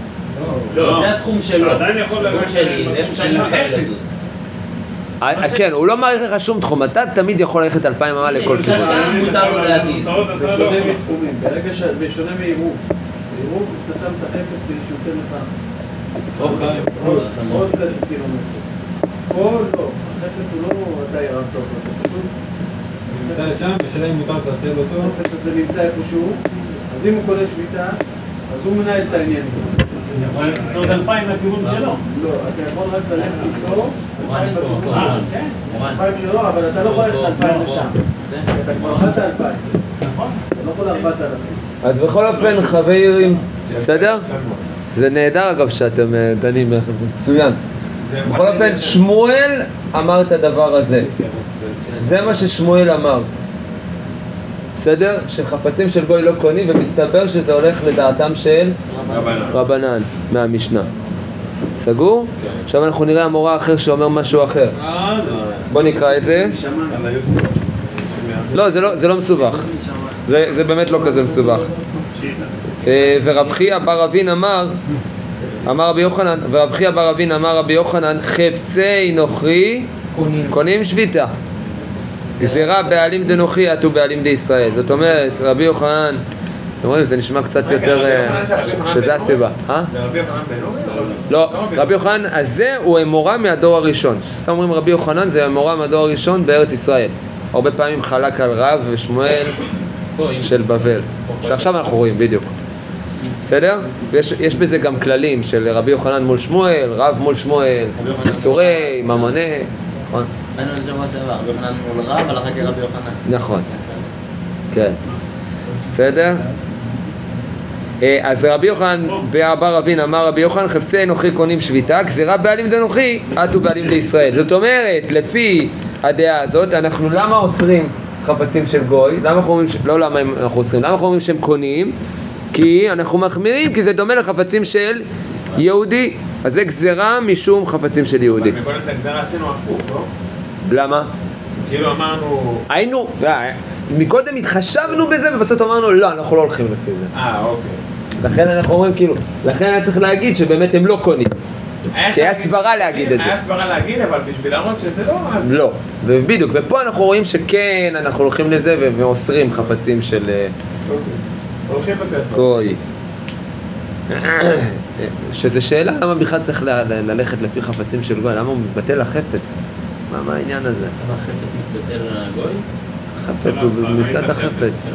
לא, זה התחום שלו. אתה עדיין יכול התחום שלי, זה איפה שאני של לזוז. אה, כן, הוא לא מעריך לך שום תחום, אתה תמיד יכול ללכת אלפיים אמה לכל כיוון. בשונה לא- מעירוב. בעירוב אתה שם את החפץ כדי שהוא ייתן לך אוקיי. עוד קילומטר. לא. החפץ הוא לא אתה הרמת אותו. אתה פשוט... נמצא שם, השאלה אם מותר לטלטל אותו. החפץ הזה נמצא איפשהו. אז אם הוא קונה שביתה, אז הוא מנהל את העניין. אני יכול ללכת עוד אלפיים לכיוון שלו. לא, אתה יכול רק ללכת איתו. אה, כן. אלפיים שלו, אבל אתה לא יכול ללכת אלפיים לשם. זה? אתה כבר אכלת אלפיים. נכון. אתה לא יכול ארבעת אלפים. אז בכל אופן, חברים, בסדר? זה נהדר אגב שאתם אה, דנים ביחד, זה מצוין. בכל אופן, שמואל אמר את הדבר הזה. זה מה ששמואל אמר. בסדר? שחפצים של גוי לא קונים, ומסתבר שזה הולך לדעתם של רבנן, מהמשנה. סגור? עכשיו אנחנו נראה המורה האחר שאומר משהו אחר. בוא נקרא את זה. לא, זה לא, זה לא מסובך. זה, זה באמת לא כזה מסובך. אה, ורב חייא בר אבין אמר, אמר רבי יוחנן, ורב חייא בר אבין אמר רבי יוחנן, חפצי נוכרי קונים שביתה. גזירה בעלים דנוכרי עטו בעלים דישראל. זאת אומרת, רבי יוחנן, אתם רואים, זה נשמע קצת רגע, יותר, אה, שזה הסיבה. אה? זה רבי יוחנן בן אורי? או לא, רבי רבי יוחנן הזה הוא אמורה מהדור הראשון. סתם אומרים רבי יוחנן זה אמורה מהדור הראשון בארץ ישראל. הרבה פעמים חלק על רב ושמואל של בבל, שעכשיו אנחנו רואים בדיוק. בסדר? ויש יש בזה גם כללים של רבי יוחנן מול שמואל, רב מול שמואל, איסורי, ממונה. נכון? היינו לשבוע שעבר, רבי יוחנן מול רב, הלכה כרבי יוחנן. נכון. כן. בסדר? אה, אז רבי יוחנן בר אבין אמר רבי יוחנן חפצי אנוכי קונים שביתה גזירה בעלים דנוכי עטו בעלים לישראל זאת אומרת לפי הדעה הזאת אנחנו למה אוסרים חפצים של גוי למה אנחנו אומרים ש... לא למה אנחנו אוסרים למה אנחנו אומרים שהם קונים כי אנחנו מחמירים כי זה דומה לחפצים של יהודי אז זה גזירה משום חפצים של יהודי אבל מקודם את הגזרה עשינו הפוך, לא? למה? כאילו אמרנו... היינו, אה, מקודם התחשבנו בזה ובסוף אמרנו לא, אנחנו לא הולכים לפי זה. אה, אוקיי. לכן אנחנו אומרים כאילו, לכן היה צריך להגיד שבאמת הם לא קונים. כי היה סברה להגיד את זה. היה סברה להגיד, אבל בשביל להראות שזה לא, אז... לא, ובדיוק, ופה אנחנו רואים שכן, אנחנו הולכים לזה ואוסרים חפצים של אה, אוקיי. הולכים לפי הסברה. גוי. שזה שאלה למה בכלל צריך ללכת לפי חפצים של גוי, למה הוא מתבטל החפץ? מה מה העניין הזה? אבל חפץ מתבטל לגוי? חפץ הוא מצד החפץ.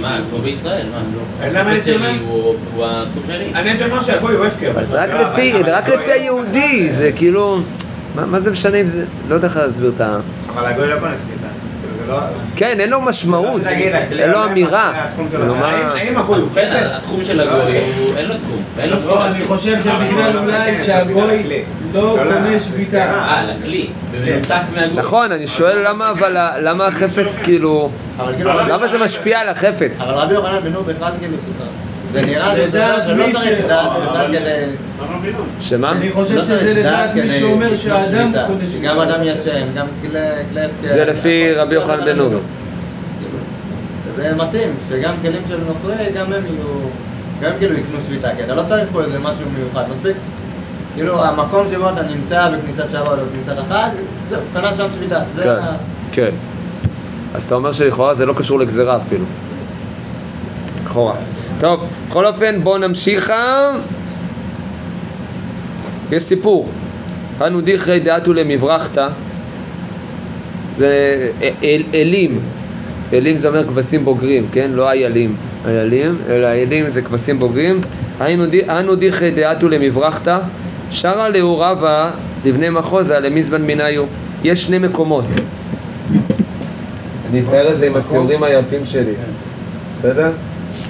מה, כמו בישראל, מה? למה החפץ שלי? הוא התחום שלי. אני הייתי אומר שהגוי הוא הפקר. אז רק לפי, רק לפי היהודי, זה כאילו, מה מה זה משנה אם זה, לא יודע איך להסביר את ה... אבל הגוי לא קונה שביתה. כאילו, זה לא... כן, אין לו משמעות, אין לו אמירה. האם- הגוי הוא כן, חפץ? התחום של הגוי. אין לו תחום. אין לו לא, תחום. אני חושב שבגלל אולי שהגוי לא קונה שביתה. אה, לכלי. במנותק מהגוי. נכון, אני שואל למה, אבל למה החפץ כאילו, למה זה משפיע על החפץ? אבל רבי יוחנן בן נור בכלל כאילו סוכר. זה נראה זה שזה דעת שלא מי צריך דעת בכלל כדי... שמה? אני חושב לא צריך שזה לדעת מי שאומר שהאדם שביתה. גם אדם ישן, גם כלי הפקר. זה לפי רבי יוחנן בן נורי. זה מתאים, שגם כלים של נוכרי, גם הם יהיו... גם כאילו יקנו שביתה, כי אתה לא צריך פה איזה משהו מיוחד, מספיק. כאילו, המקום שבו אתה נמצא בכניסת שבת או בכניסת החג, זהו, קנה שם שביתה. זה כן, ה... כן. אז אתה אומר שלכאורה זה לא קשור לגזירה אפילו. לכאורה. טוב, בכל אופן בואו נמשיך. יש סיפור. אנו דיכרי דעתו למברחתא. זה אל, אלים. אלים זה אומר כבשים בוגרים, כן? לא איילים. איילים, אלא אלים זה כבשים בוגרים. אנו דיכרי דעתו למברחתא. שרה לאו רבה לבני מחוזה למזבן מניו. יש שני מקומות. אני אצייר את זה עם הציורים היפים שלי. בסדר?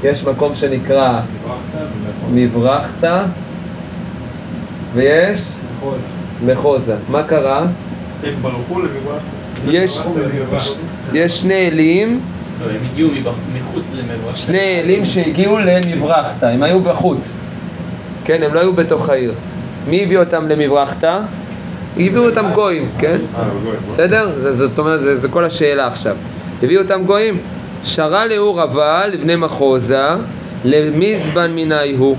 יש מקום שנקרא מברכתא ויש מחוזה. מה קרה? הם ברחו למברח. יש, יש שני אלים, לא, הם הגיעו מחוץ למברק. שני אלים שהגיעו למברכתא, הם היו בחוץ. כן, הם לא היו בתוך העיר. מי הביא אותם למברכתא? הביאו אותם גויים, כן? בסדר? זה- זאת אומרת, זה, זה כל השאלה עכשיו. הביאו אותם גויים. שרה לאור רבה לבני מחוזה, למזבן מיני הוא.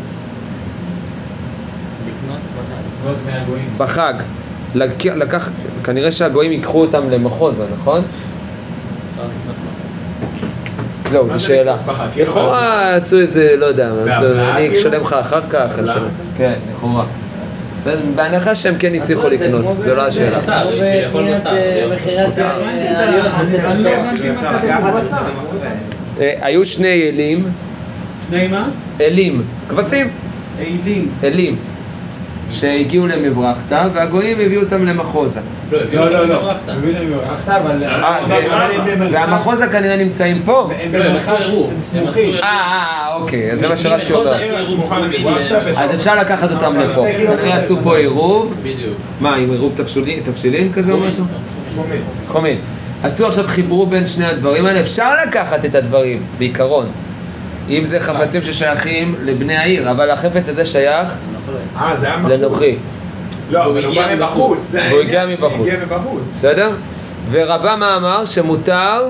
בחג. לק... לקח, כנראה שהגויים ייקחו אותם למחוזה, נכון? זהו, זו שאלה. לכאורה עשו איזה, לא יודע, אני כאילו? אשלם לך אחר כך. כן, לכאורה. בהנחה שהם כן הצליחו לקנות, זו לא השאלה. היו שני אלים, שני מה? אלים, כבשים, עילים. אלים, שהגיעו למברכתא, והגויים הביאו אותם למחוזה. לא, הביאו לא, לא, לא. למברכתא. אני ברחת, אבל... אה, הם ו- במרחק- והמחוזה כנראה נמצאים פה. הם לא, הם עשו עירוב. הם הם סמוכים. עשו עירוב. אה, אה, אוקיי, אז זה מה שרש"י מחוזה אומר. למברכתא, אז אפשר לקחת אותם לפה. כנראה עשו פה עירוב. בדיוק. מה, עם עירוב תבשילין, כזה או משהו? חומין. עשו עכשיו חיברו בין שני הדברים האלה, אפשר לקחת את הדברים, בעיקרון. אם זה חפצים ששייכים לבני העיר, אבל החפץ הזה שייך אה, זה היה מחוץ. לנוחי, לא, אבל הוא הגיע בא מבחוץ. והוא הגיע. מבחוץ. בסדר? ורבה מה אמר? שמותר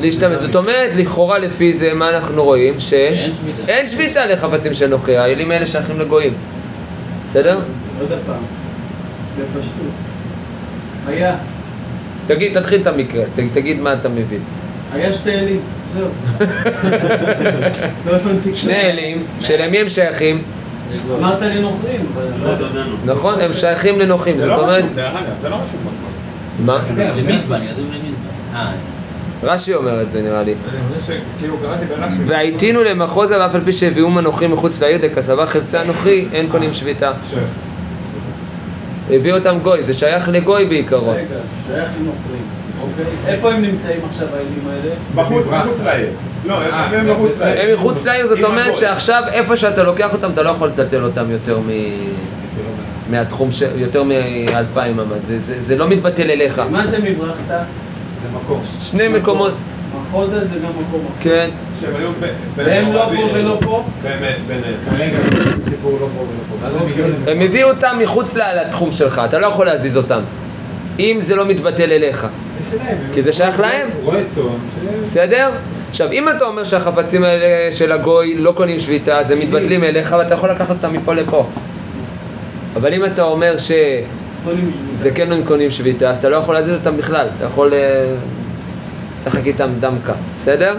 להשתמש. זאת אומרת, לכאורה לפי זה, מה אנחנו רואים? שאין שביתה לחפצים של נוחי, האלים האלה שייכים לגויים. בסדר? עוד פעם, בפשטות. היה, תגיד, תתחיל את המקרה, ת- תגיד מה אתה מבין. היה שתי אלים, זהו. לא שני אלים, שלמי הם שייכים? אמרת לי נוכרים, אבל לא ידענו. נכון, הם שייכים לנוחים, זה זאת לא אומרת... רשום, דרך אגב, זה לא במקום. מה? למזבן, ידעו למזבן. אה, רש"י אומר את זה נראה לי. אני חושב שכאילו קראתי ברש"י. והייתינו למחוזה ואף על פי שהביאו מנוחים מחוץ לעיר דכסבה חפצי אנוכי אין קונים שביתה. הביא אותם גוי, זה שייך לגוי בעיקרון. רגע, שייך לנוכרים, אוקיי? איפה הם נמצאים עכשיו האלים האלה? בחוץ, מחוץ לעיר. לא, הם- הם מחוץ לעיר. הם מחוץ לעיר, זאת אומרת. שעכשיו איפה שאתה לוקח אותם, אתה לא יכול לטלטל אותם יותר מ... מהתחום, ש... יותר מאלפיים אמה, זה, זה, זה לא מתבטל אליך. מה זה מברכת? זה מקום. שני מקומות, מחוז זה גם מקום אחר. כן. שהם היו ב- בין והם לא. פה ולא פה? באמת, בין... כרגע סיפור לא פה ולא פה. הם הביאו אותם מחוץ ל- לתחום שלך, אתה לא יכול להזיז אותם. אם זה לא מתבטל אליך. זה שלהם. הם- כי זה שייך להם. רועה צאן. בסדר? עכשיו, אם אתה אומר שהחפצים האלה של הגוי לא קונים שביתה, אז הם מתבטלים אליך ואתה יכול לקחת אותם מפה לפה. אבל אם אתה אומר שזה. כן הם קונים שביתה, אז אתה לא יכול להזיז אותם בכלל, אתה יכול אה, לשחק איתם דמקה, בסדר?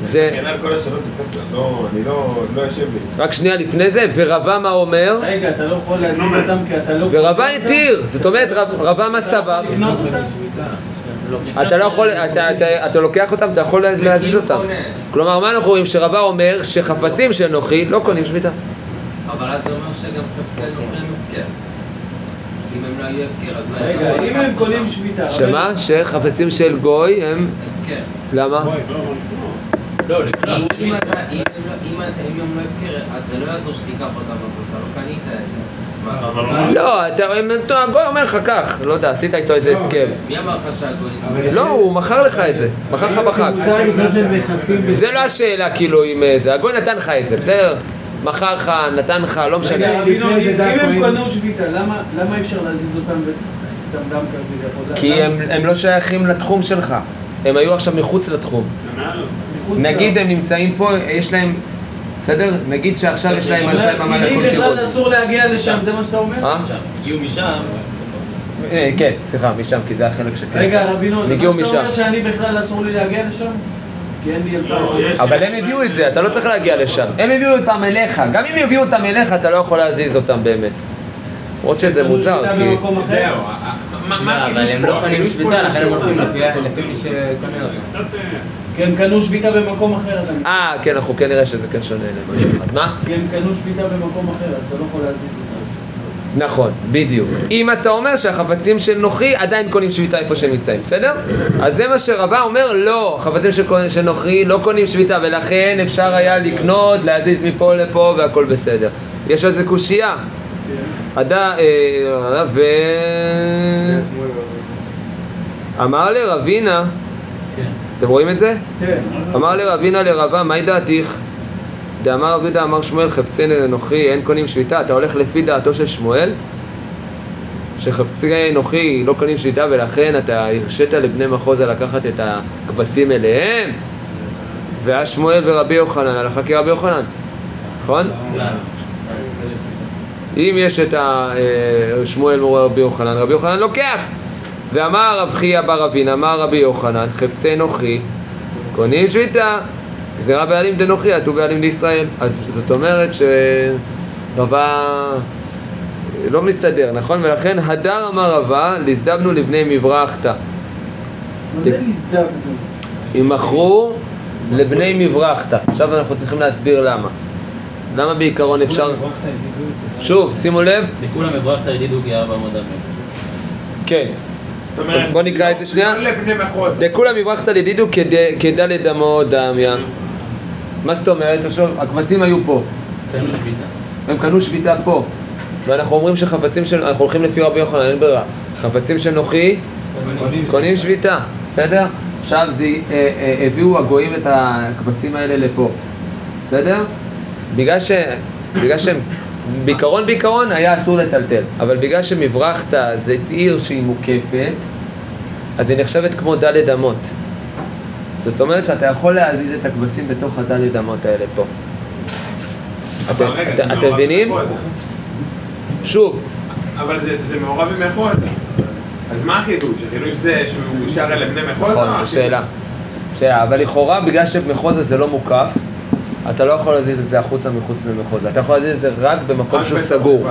זה... כן, על כל השאלות זה קצת לא... אני לא... לא יושב לי. רק שנייה לפני זה, ורבה מה אומר? רגע, אתה לא יכול להזיז אותם כי אתה לא... ורבה התיר, זאת אומרת רב- רבה מה סבר? אתה לא יכול, אתה, אתה, אתה לוקח אותם, אתה יכול להז- להזיז אותם. כלומר, מה אנחנו רואים? שרבה אומר שחפצים של נוחי לא קונים שביתה. אבל אז זה אומר שגם חפצי נוכרי הם הפקר. אם הם לא יהיו הפקר, אז לא רגע, אם הם קונים שביתה... שמה? שחפצים של גוי הם... הפקר. למה? לא, לקנות. אם הם לא הפקר, אז זה לא יעזור שתיקח אותם, אז אתה לא קנית את זה. לא, אתה, הגוי אומר לך כך, לא יודע, עשית איתו איזה הסכם. מי אמר לך שהגוי... אבל לא, הוא מכר לך את זה, מכר לך בחג. זה לא השאלה כאילו אם אה, זה, הגוי נתן לך את זה, בסדר? מכר לך, נתן לך, לא משנה. אם הם. קנו שביתה, למה אי אפשר להזיז אותם וצריך לשחק איתם גם כביכול? כי הם, לא שייכים לתחום שלך, הם היו עכשיו מחוץ לתחום. נגיד הם נמצאים פה, יש להם, בסדר? נגיד שעכשיו יש להם אבל אלפיים לכל כיוון. בכלל אסור להגיע לשם, זה מה שאתה אומר? אה? הגיעו משם, אה, כן, סליחה, משם, כי זה החלק שכן. רגע, רבינו, זה מה שאתה אומר. שאני בכלל אסור לי להגיע לשם? אלפיים. אבל הם הביאו את זה, אתה לא צריך להגיע לשם. הם הביאו אותם אליך, גם אם יביאו אותם אליך, אתה לא יכול להזיז אותם באמת. למרות שזה מוזר, כי... במקום אחר? זהו, מה- מה אבל החידוש הם פה? לא קונים החידוש פה שביתה, לכן הם הולכים לפי- מי שקונה אותו. אה, כי הם קנו שביתה במקום אחר, אתה מבין? אה, כן, אנחנו כן נראה שזה כן שונה אחד. מה? כי הם קנו שביתה במקום אחר, אז אתה לא יכול להזיז אותם. נכון, בדיוק. אם אתה אומר שהחפצים של נוחי עדיין קונים שביתה איפה שהם נמצאים, בסדר? אז זה מה שרבה אומר, לא, החפצים של, של נוחי לא קונים שביתה, ולכן אפשר היה לקנות, להזיז מפה לפה והכל בסדר. יש על זה קושייה. עדה, אה, ו... אמר לרבינה, אתם רואים את זה? כן. אמר לרבינה לרבה, מהי דעתיך? דאמר רב יהודה אמר שמואל חפצי אנוכי אין קונים שביתה, אתה הולך לפי דעתו של שמואל? שחפצי אנוכי לא קונים שביתה ולכן אתה הרשית לבני מחוזה לקחת את הכבשים אליהם? ואז שמואל ורבי יוחנן הלכה כרבי יוחנן, נכון? אם יש את אה, שמואל מורה רבי יוחנן, רבי יוחנן לוקח. ואמר רב חייא בר אבין, אמר רבי יוחנן, חפצי נוחי, קונים שביתה, גזירה בעלים דנוחי, עטו בעלים לישראל. אז זאת אומרת שרבה לא מסתדר, נכון? ולכן הדר אמר רבה, לזדבנו לבני מברכתא. מה זה נסדק? הם מכרו לבני מברכתא. עכשיו אנחנו צריכים להסביר למה. למה בעיקרון אפשר... שוב, שימו לב. לכולם כי ארבע עמוד אמן. כן. בוא נקרא את זה שנייה. דכולם מברכתא לדידו כד- כדלת דמו דמיה. מה זאת אומרת? עכשיו, הכבשים היו פה. קנו שביתה. הם קנו שביתה פה. ואנחנו אומרים שחפצים של... אנחנו הולכים לפי רבי יוחנן, אין ברירה. חפצים של נוחי קונים שביתה, בסדר? עכשיו זה, אה, אה, הביאו הגויים את הכבשים האלה לפה, בסדר? בגלל, ש, בגלל שהם, בעיקרון בעיקרון היה אסור לטלטל, אבל בגלל שמברכתא זה עיר שהיא מוקפת, אז היא נחשבת כמו דלת אמות. זאת אומרת שאתה יכול להזיז את הכבשים בתוך הדלת אמות האלה פה. אתם, מבינים? שוב, אבל זה- מעורב עם מחוז. אז מה החידוש? החידוש זה שהוא שר אל לבני מחוז? נכון, זו שאלה. שאלה, אבל לכאורה בגלל שמחוזה זה לא מוקף, אתה לא יכול להזיז את זה החוצה מחוץ למחוזה. אתה יכול להזיז את זה רק במקום רק שהוא סגור.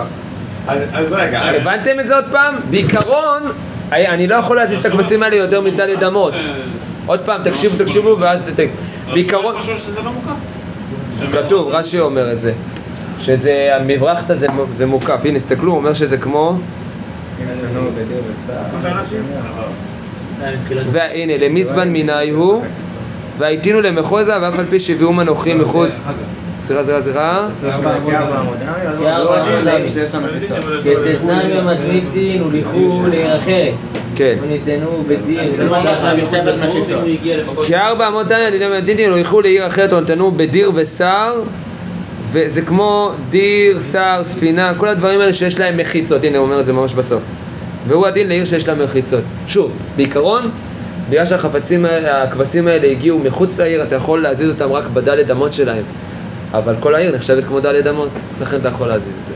אז- אז רגע, אז- הבנתם את זה עוד פעם? בעיקרון, אני אני לא יכול להזיז את הכבשים האלה יותר מדלת אמות. עוד פעם, תקשיבו, תקשיבו, ואז... ת- בעיקרון... לא. כתוב, רש"י אומר את זה. שזה, המברחתא זה, זה מוקף. הנה, תסתכלו, הוא אומר שזה כמו... והנה, למזבן מיני הוא והייתינו למחוזה, ואף על פי שהביאום אנוכי מחוץ... סליחה, סליחה, סליחה. כתתנן במתניתין ולכו לירחק. כן. וניתנו בדין. כי ארבע אמות תניא דידי מדינתי לא ילכו לעיר אחרת או נתנו בדיר ושר וזה כמו דיר, שר, ספינה, כל הדברים האלה שיש להם מחיצות, הנה הוא אומר את זה ממש בסוף והוא הדין לעיר שיש לה מחיצות שוב, בעיקרון, בגלל שהחפצים האלה, הכבשים האלה הגיעו מחוץ לעיר, אתה יכול להזיז אותם רק בדלת אמות שלהם. אבל כל העיר נחשבת כמו דלת אמות, לכן אתה יכול להזיז את זה.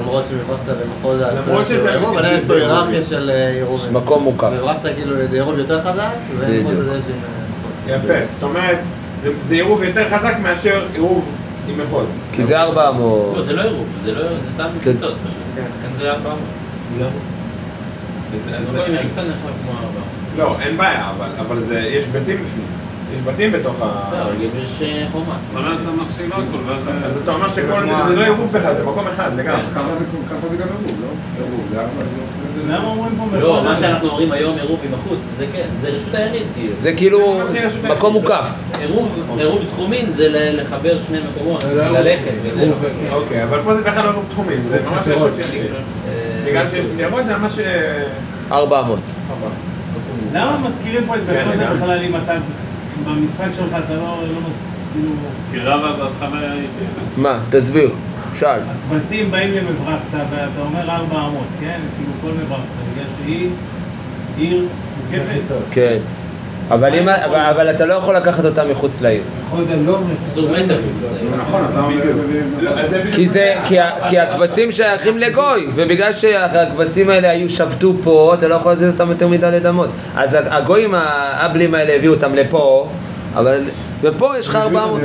למרות שמברכת במחוז שזה עירוב, עדיין יש פה היררכיה של אה, עירובים. מקום מוקף. בברכת כאילו עירוב יותר חזק, ובמחוז הזה יש עם... יפה, זאת אומרת, זה- זה עירוב יותר חזק מאשר עירוב עם מחוז. כי זה ארבע אמות. לא, זה לא עירוב, זה לא- זה סתם זה- מחיצות פשוט. לכן זה ארבע אמות. אז- אז- זה לא. לא, אין בעיה, אבל- אבל זה, יש בתים בפנים. יש בתים בתוך ה... בסדר, יש אה, חומה. אבל אז אתה מכשיל לא הכל, ואז... אז אתה אומר שכל זה, זה לא עירוב בכלל, זה מקום אחד לגמרי. ככה זה ככה זה גם עירוב, לא? עירוב, זה ארבע, זה למה אומרים פה לא? מה שאנחנו אומרים היום עירוב עם החוץ, זה כן, זה רשות היחיד כאילו. זה כאילו מקום מוקף עירוב, עירוב תחומין זה לחבר שני מקומות, ללכת וזה. אוקיי, אבל פה זה בכלל לא עירוב תחומים, זה ממש רשות יחיד. בגלל שיש גזירות זה ממש... אה, ארבע אמות למה מזכירים פה את כן, מחוז גם. בכלל אם אתה במשחק שלך אתה לא לא מס... כאילו... כי רבא בהתחלה היה. מה? תסביר, שאל הכבשים באים למברכתא ואתה אומר ארבע אמות, כן? כאילו כל מברכתא, בגלל שהיא עיר מוקפת. כן. אבל, אם, אבל, אבל אתה לא יכול לקחת אותה מחוץ לעיר. לא... נכון. לא, כי, זה. כי, כי הכבשים שייכים לגוי, ובגלל שהכבשים האלה היו שבתו פה, אתה לא יכול להזיז אותם יותר מדלת אמות. אז הגויים האבלים האלה הביאו אותם לפה, אבל... ופה יש לך ארבע אמות.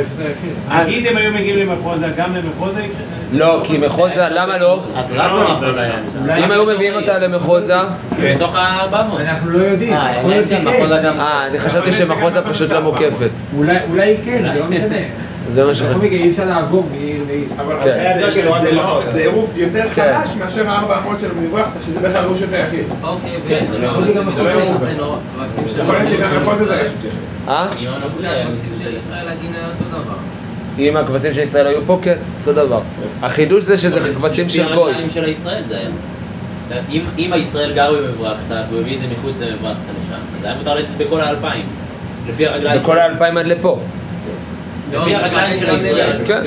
נגיד הם היו מגיעים למחוזה, גם למחוזה אי אפשר... לא, כי מחוזה, למה לא? אז רק במחוז היה שם. אם היו מביאים אותה למחוזה... בתוך הארבע אמות. אנחנו לא יודעים, אה, גם... אה, אני חשבתי שמחוזה פשוט לא מוקפת. אולי כן, זה לא משנה. זה מה ש... בכל מקרה אי אפשר לעבור מעיר לעיר. אבל כן. זה- זה- זה לא- זה עירוב יותר כן. חלש מאשר הארבע אמות של מברחת, שזה בכלל רשות היחיד. אוקיי, כן, זה לא... גם זה לא- לעיר. זה לא... של- יכול להיות שגם מחוז זה יחיד. אה? עם הנוצרי היה כבשים של ישראל הדין היה אותו דבר. אם הכבשים של ישראל היו פה, כן, אותו דבר. החידוש זה שזה כבשים של גוי. זה. אם, אם הישראל גר במברכתא והוא הביא את זה מחוץ למברכתא לשם, אז היה מותר להזיז בכל האלפיים. לפי הרגליים בכל האלפיים עד לפה. לפי הרגליים של הישראל. כן.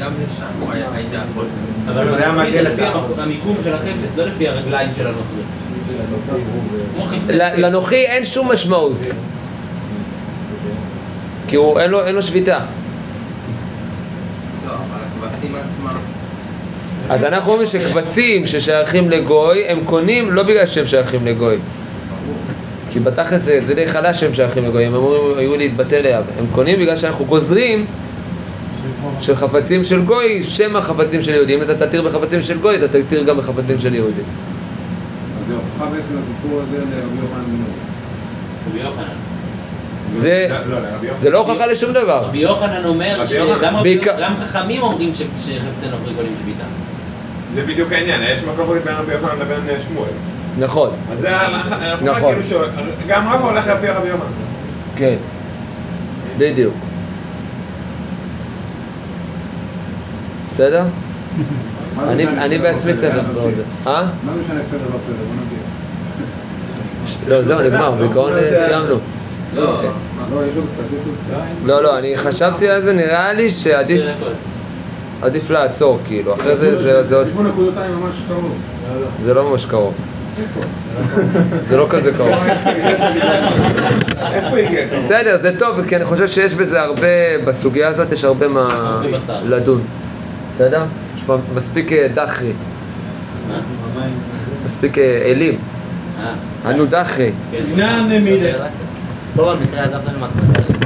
גם לשם הוא היה היית יכול. אבל זה היה מגיע לפי המיקום של החפץ, לא לפי הרגליים של הנוכרי. כמו חפצי. ל- לנוחי אין שום משמעות. כי הוא, אין לו, אין לו שביתה. לא, אבל הכבשים עצמם. אז אנחנו אומרים שכבשים ששייכים לגוי, הם קונים לא בגלל שהם שייכים לגוי. כי בתכלס זה, זה די חלש שהם שייכים לגוי, הם אמורים היו להתבטא ליד. הם קונים בגלל שאנחנו גוזרים של חפצים של גוי, שמא חפצים של יהודים. אם אתה תתיר בחפצים של גוי, אתה תתיר גם בחפצים של יהודים. אז זה הוכחה בעצם לסיפור הזה לרבי יוחנן בן יוחנן. זה, לא, לא. זה לא הוכחה לשום דבר. רבי יוחנן אומר. שגם חכמים אומרים שחפצי נוכרי קונים שביתה. זה בדיוק העניין, יש מחלוקת בין רבי יוחנן לבין אה, שמואל. נכון, אז זה ההלכה, נכון. כאילו. גם רבא הולך לפי רבי יוחנן. כן. בדיוק. בסדר? אני, בעצמי צריך לחזור על זה. אה? מה זה משנה בסדר לא בסדר? בוא נמשיך. לא, זהו, נגמר, בעיקרון סיימנו. לא, לא, קצת, יש עוד קצת. לא, לא, אני חשבתי על זה, נראה לי שעדיף עדיף לעצור, כאילו, אחרי זה זה- עוד... זה לא ממש קרוב. זה לא כזה קרוב. איפה הגיע? בסדר, זה טוב, כי אני חושב שיש בזה הרבה, בסוגיה הזאת יש הרבה מה. לדון. בסדר? יש פה מספיק אה, דחרי, מספיק אה, אלים. אנו דחרי. נעם נמידה. פה במקרה הזה לנו מהכבשים.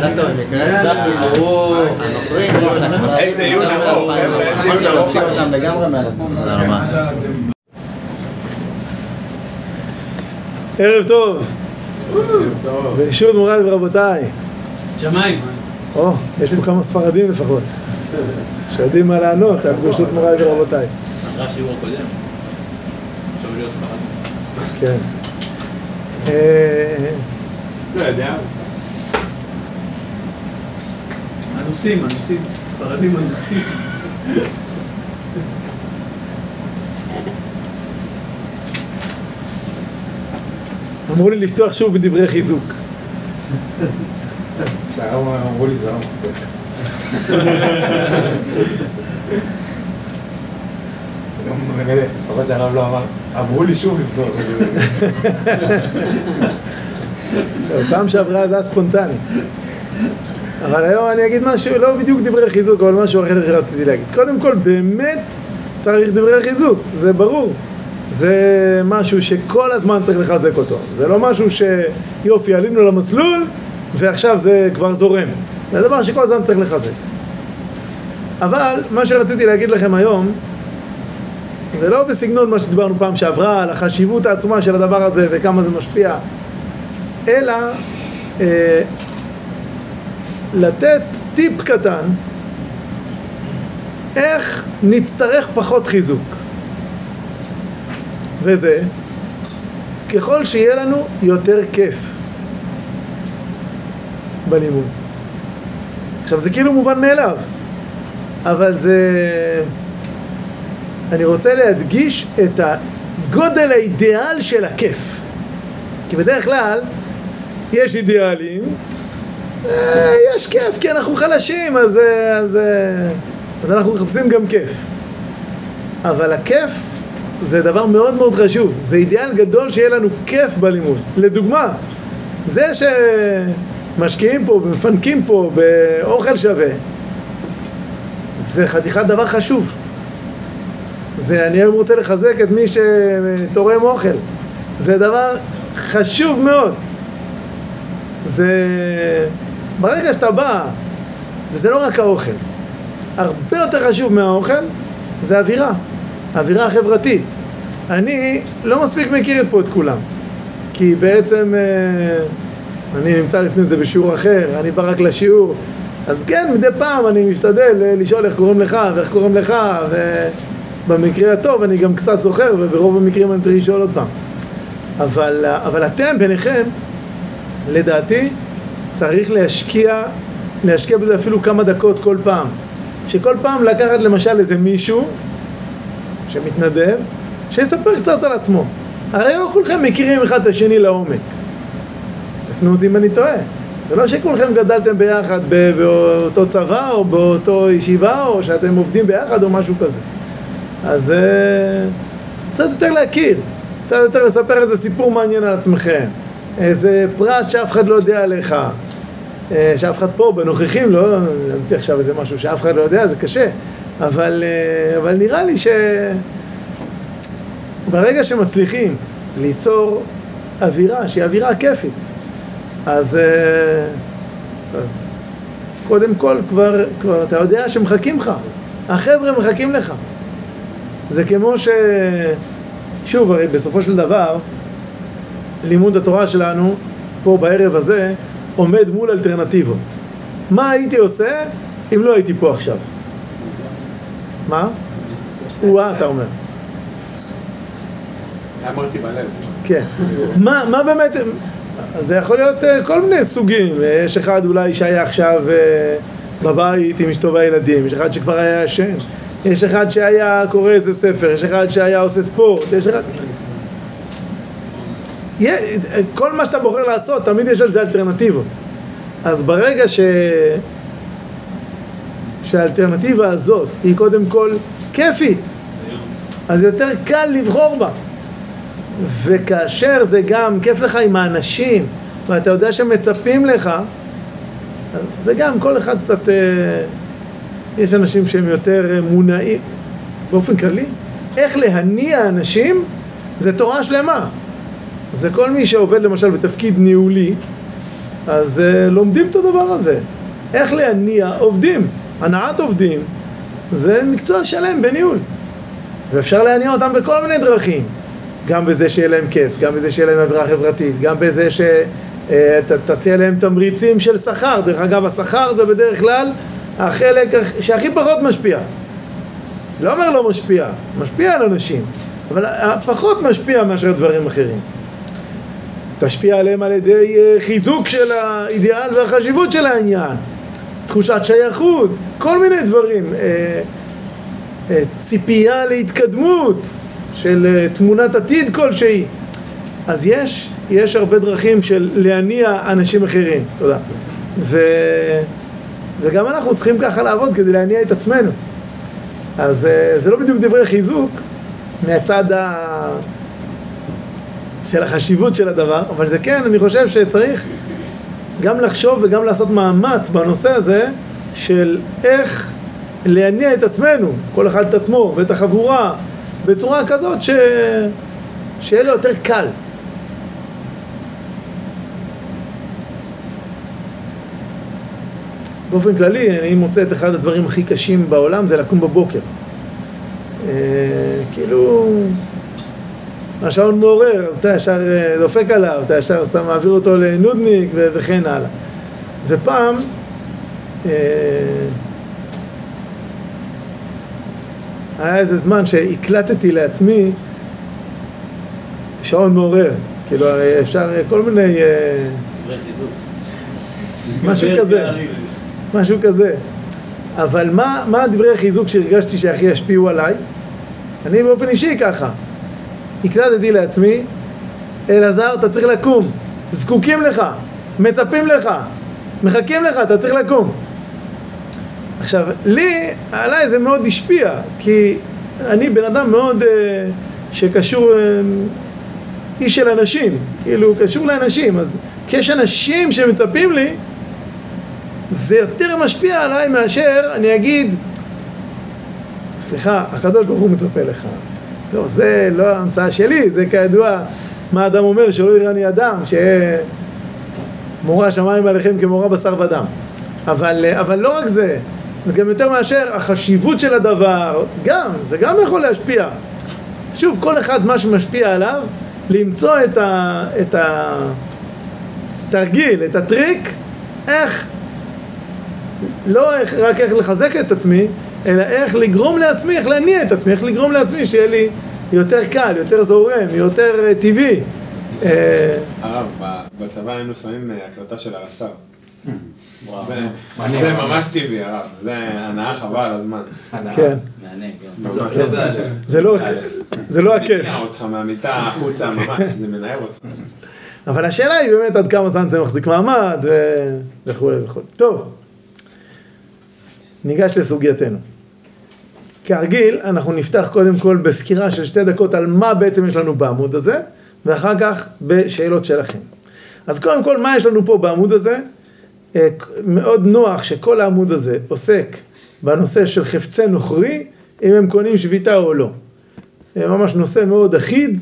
דווקא במקרה הזה, ברור. הנוכרים, כאילו, את הכבשים, איזה עיון אותם ארוך, מהתחום, חבר'ה, איזה אנחנו עיון ארוך. מוצאים אותם לגמרי מהתחום. תודה רבה. ערב טוב, ברשות מוריי ורבותיי. שמיים. או, יש פה כמה ספרדים לפחות, שיודעים מה לענות על ברשות מוריי ורבותיי. אמרה שיעור הקודם. עכשיו להיות ספרד. כן. אה, לא יודע. אנוסים, אנוסים, ספרדים אנוסים. אמרו לי לפתוח שוב בדברי חיזוק. כשהרב אמרו לי זה לא מחזק. גם רגע, לפחות שהרב לא אמר, אמרו לי שוב לפתוח. לא, פעם שעברה זה היה ספונטני. אבל היום אני אגיד משהו, לא בדיוק דברי חיזוק, אבל משהו אחר שרציתי להגיד. קודם כל, באמת צריך דברי חיזוק, זה ברור. זה משהו שכל הזמן צריך לחזק אותו. זה לא משהו שיופי, עלינו למסלול, ועכשיו זה כבר זורם. זה דבר שכל הזמן צריך לחזק. אבל מה שרציתי להגיד לכם היום, זה לא בסגנון מה שדיברנו פעם שעברה, על החשיבות העצומה של הדבר הזה וכמה זה משפיע, אלא אה, לתת טיפ קטן איך נצטרך פחות חיזוק. וזה, ככל שיהיה לנו יותר כיף בלימוד. עכשיו זה כאילו מובן מאליו, אבל זה... אני רוצה להדגיש את הגודל האידיאל של הכיף. כי בדרך כלל יש אידיאלים, אה, יש כיף כי אנחנו חלשים, אז, אה, אז, אה, אז אנחנו מחפשים גם כיף. אבל הכיף זה דבר מאוד מאוד חשוב, זה אידיאל גדול שיהיה לנו כיף בלימוד. לדוגמה, זה שמשקיעים פה ומפנקים פה באוכל שווה, זה חתיכת דבר חשוב. זה, אני היום רוצה לחזק את מי שתורם אוכל. זה דבר חשוב מאוד. זה... ברגע שאתה בא, וזה לא רק האוכל, הרבה יותר חשוב מהאוכל, זה האווירה, האווירה החברתית. אני לא מספיק מכיר פה את כולם, כי בעצם אה, אני נמצא לפני זה בשיעור אחר, אני בא רק לשיעור, אז כן, מדי פעם אני משתדל אה, לשאול איך קוראים לך ואיך קוראים לך, ובמקרה הטוב אני גם קצת זוכר, וברוב המקרים אני צריך לשאול עוד פעם. אבל, אבל אתם ביניכם, לדעתי, צריך להשקיע, להשקיע בזה אפילו כמה דקות כל פעם. שכל פעם לקחת למשל איזה מישהו שמתנדב, שיספר קצת על עצמו. הרי לא כולכם מכירים אחד את השני לעומק. תקנו אותי אם אני טועה. זה לא שכולכם גדלתם ביחד באותו צבא או באותו ישיבה או שאתם עובדים ביחד או משהו כזה. אז uh, קצת יותר להכיר, קצת יותר לספר איזה סיפור מעניין על עצמכם, איזה פרט שאף אחד לא יודע עליך, uh, שאף אחד פה בנוכחים, לא נמציא עכשיו איזה משהו שאף אחד לא יודע, זה קשה, אבל, uh, אבל נראה לי שברגע שמצליחים ליצור אווירה שהיא אווירה כיפית, אז, אז קודם כל כבר, כבר אתה יודע שמחכים לך, החבר'ה מחכים לך. זה כמו ש... שוב, הרי בסופו של דבר, לימוד התורה שלנו, פה בערב הזה, עומד מול אלטרנטיבות. מה הייתי עושה אם לא הייתי פה עכשיו? מה? או-אה, אתה אומר. אמרתי בלב. כן. מה, מה באמת... זה יכול להיות uh, כל מיני סוגים, uh, יש אחד אולי שהיה עכשיו uh, בבית עם אשתו והילדים, יש אחד שכבר היה ישן, יש אחד שהיה קורא איזה ספר, יש אחד שהיה עושה ספורט, יש אחד... כל מה שאתה בוחר לעשות, תמיד יש על זה אלטרנטיבות. אז ברגע ש... שהאלטרנטיבה הזאת היא קודם כל כיפית, אז יותר קל לבחור בה. וכאשר זה גם כיף לך עם האנשים, ואתה יודע שמצפים לך, זה גם כל אחד קצת... אה, יש אנשים שהם יותר אה, מונעים, באופן כללי, איך להניע אנשים זה תורה שלמה. זה כל מי שעובד למשל בתפקיד ניהולי, אז uh, לומדים את הדבר הזה. איך להניע עובדים, הנעת עובדים, זה מקצוע שלם בניהול. ואפשר להניע אותם בכל מיני דרכים. גם בזה שיהיה להם כיף, גם בזה שיהיה להם אווירה חברתית, גם בזה שתציע להם תמריצים של שכר. דרך אגב, השכר זה בדרך כלל החלק שהכי פחות משפיע. לא אומר לא משפיע, משפיע על אנשים, אבל פחות משפיע מאשר דברים אחרים. תשפיע עליהם על ידי חיזוק של האידיאל והחשיבות של העניין. תחושת שייכות, כל מיני דברים, אה, אה, ציפייה להתקדמות של אה, תמונת עתיד כלשהי. אז יש, יש הרבה דרכים של להניע אנשים אחרים, תודה. ו, וגם אנחנו צריכים ככה לעבוד כדי להניע את עצמנו. אז אה, זה לא בדיוק דברי חיזוק מהצד ה... של החשיבות של הדבר, אבל זה כן, אני חושב שצריך גם לחשוב וגם לעשות מאמץ בנושא הזה של איך להניע את עצמנו, כל אחד את עצמו ואת החבורה, בצורה כזאת ש... שיהיה לו יותר קל. באופן כללי, אני מוצא את אחד הדברים הכי קשים בעולם זה לקום בבוקר. אה, כאילו, השעון מעורר, אז אתה ישר אה, דופק עליו, אתה ישר מעביר אותו לנודניק וכן הלאה. ופעם, אה, היה איזה זמן שהקלטתי לעצמי שעון מעורר. כאילו, הרי אפשר כל מיני... אה, דברי חיזוק. משהו כזה, משהו כזה. אבל מה, מה הדברי החיזוק שהרגשתי שהכי ישפיעו עליי? אני באופן אישי ככה. הקלטתי לעצמי, אלעזר, אתה צריך לקום. זקוקים לך, מצפים לך, מחכים לך, אתה צריך לקום. עכשיו, לי, עליי זה מאוד השפיע, כי אני בן אדם מאוד uh, שקשור, uh, איש של אנשים, כאילו, קשור לאנשים, אז כשיש אנשים שמצפים לי, זה יותר משפיע עליי מאשר אני אגיד, סליחה, הקדוש ברוך הוא מצפה לך. טוב, זה לא המצאה שלי, זה כידוע מה אדם אומר, שלא יראני אדם, שיהיה מורה שמיים עליכם כמורה בשר ודם. אבל, אבל לא רק זה, זה גם יותר מאשר החשיבות של הדבר, גם, זה גם יכול להשפיע. שוב, כל אחד מה שמשפיע עליו, למצוא את, ה, את התרגיל, את הטריק, איך, לא איך, רק איך לחזק את עצמי, אלא איך לגרום לעצמי, איך להניע את עצמי, איך לגרום לעצמי שיהיה לי יותר קל, יותר זורם, יותר אה, טבעי. אה, הרב, בצבא היינו שמים אה, הקלטה של הרס"ר. זה-. זה ממש טבעי, הרב. זה הנאה חבל על הזמן. כן. כן. כן. זה לא- זה לא הכיף. מניע אותך מהמיטה החוצה ממש, זה מנער אותך. אבל השאלה היא באמת עד כמה זמן זה מחזיק מעמד וכולי וכולי. טוב, ניגש לסוגייתנו. כרגיל, אנחנו נפתח קודם כל בסקירה של שתי דקות על מה בעצם יש לנו בעמוד הזה, ואחר כך בשאלות שלכם. אז קודם כל, מה יש לנו פה בעמוד הזה? אה, מאוד נוח שכל העמוד הזה עוסק בנושא של חפצי נוכרי, אם הם קונים שביתה או לא. זה ממש נושא מאוד אחיד,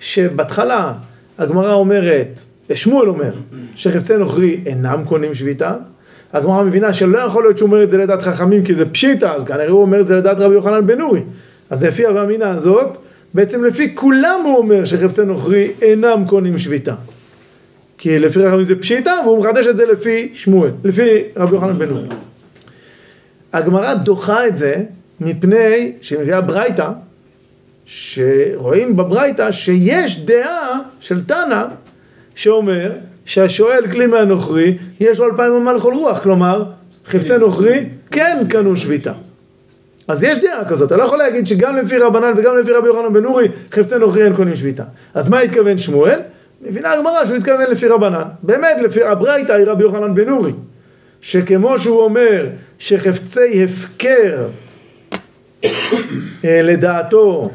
שבהתחלה הגמרא אומרת, שמואל אומר, שחפצי נוכרי אינם קונים שביתה. הגמרא מבינה שלא יכול להיות שהוא אומר את זה לדעת חכמים כי זה פשיטה, אז כנראה הוא אומר את זה לדעת רבי יוחנן בן נורי. אז לפי הוומינה הזאת, בעצם לפי כולם הוא אומר שחפצי נוכרי אינם קונים שביתה. כי לפי חכמים זה פשיטה, והוא מחדש את זה לפי שמואל, לפי רבי יוחנן בן נורי. הגמרא דוחה את זה מפני שהיא מביאה ברייתא, שרואים בברייתא שיש דעה של תנא שאומר שהשואל כלי מהנוכרי יש לו אלפיים אמה לכל רוח, כלומר חפצי נוכרי כן קנו שביתה. אז יש דעה כזאת, אתה לא יכול להגיד שגם לפי רבנן וגם לפי רבי יוחנן בן נורי חפצי נוכרי אין קונים שביתה. אז מה התכוון שמואל? מבינה הגמרא שהוא התכוון לפי רבנן. באמת, לפי הברייתא היא רבי יוחנן בן נורי. שכמו שהוא אומר שחפצי הפקר אה, לדעתו.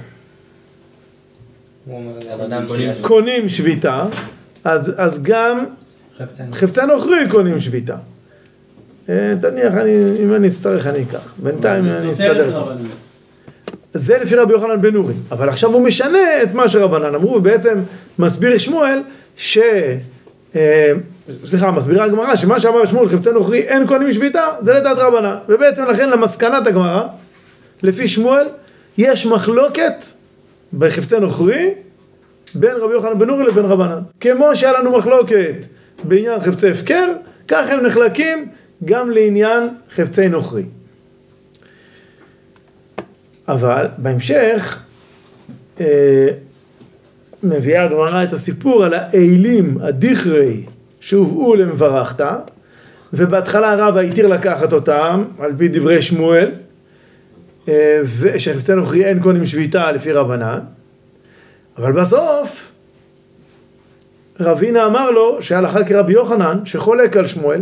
קונים שביתה, אז, אז גם חפצי נוכרי קונים שביתה. אה, תניח, אני, אם אני אצטרך אני אקח. בינתיים אני אסתדר. זה לפי רבי יוחנן בן נורי. אבל עכשיו הוא משנה את מה שרבנן אמרו, ובעצם מסביר שמואל ש... אה, סליחה, מסבירה הגמרא שמה שאמר שמואל חפצי נוכרי אין קונים שביתה, זה לדעת רבנן. ובעצם לכן למסקנת הגמרא, לפי שמואל, יש מחלוקת בחפצי נוכרי בין רבי יוחנן בן נורי לבין רבנן. כמו שהיה לנו מחלוקת בעניין חפצי הפקר, כך הם נחלקים גם לעניין חפצי נוכרי. אבל בהמשך אה, מביאה הגמרא את הסיפור על האלים, הדיכרי, שהובאו למברכתא, ובהתחלה הרב התיר לקחת אותם, על פי דברי שמואל, אה, ושחפצי נוכרי אין קונים שביתה לפי רבנן, אבל בסוף רבינה אמר לו שהלכה כרבי יוחנן, שחולק על שמואל,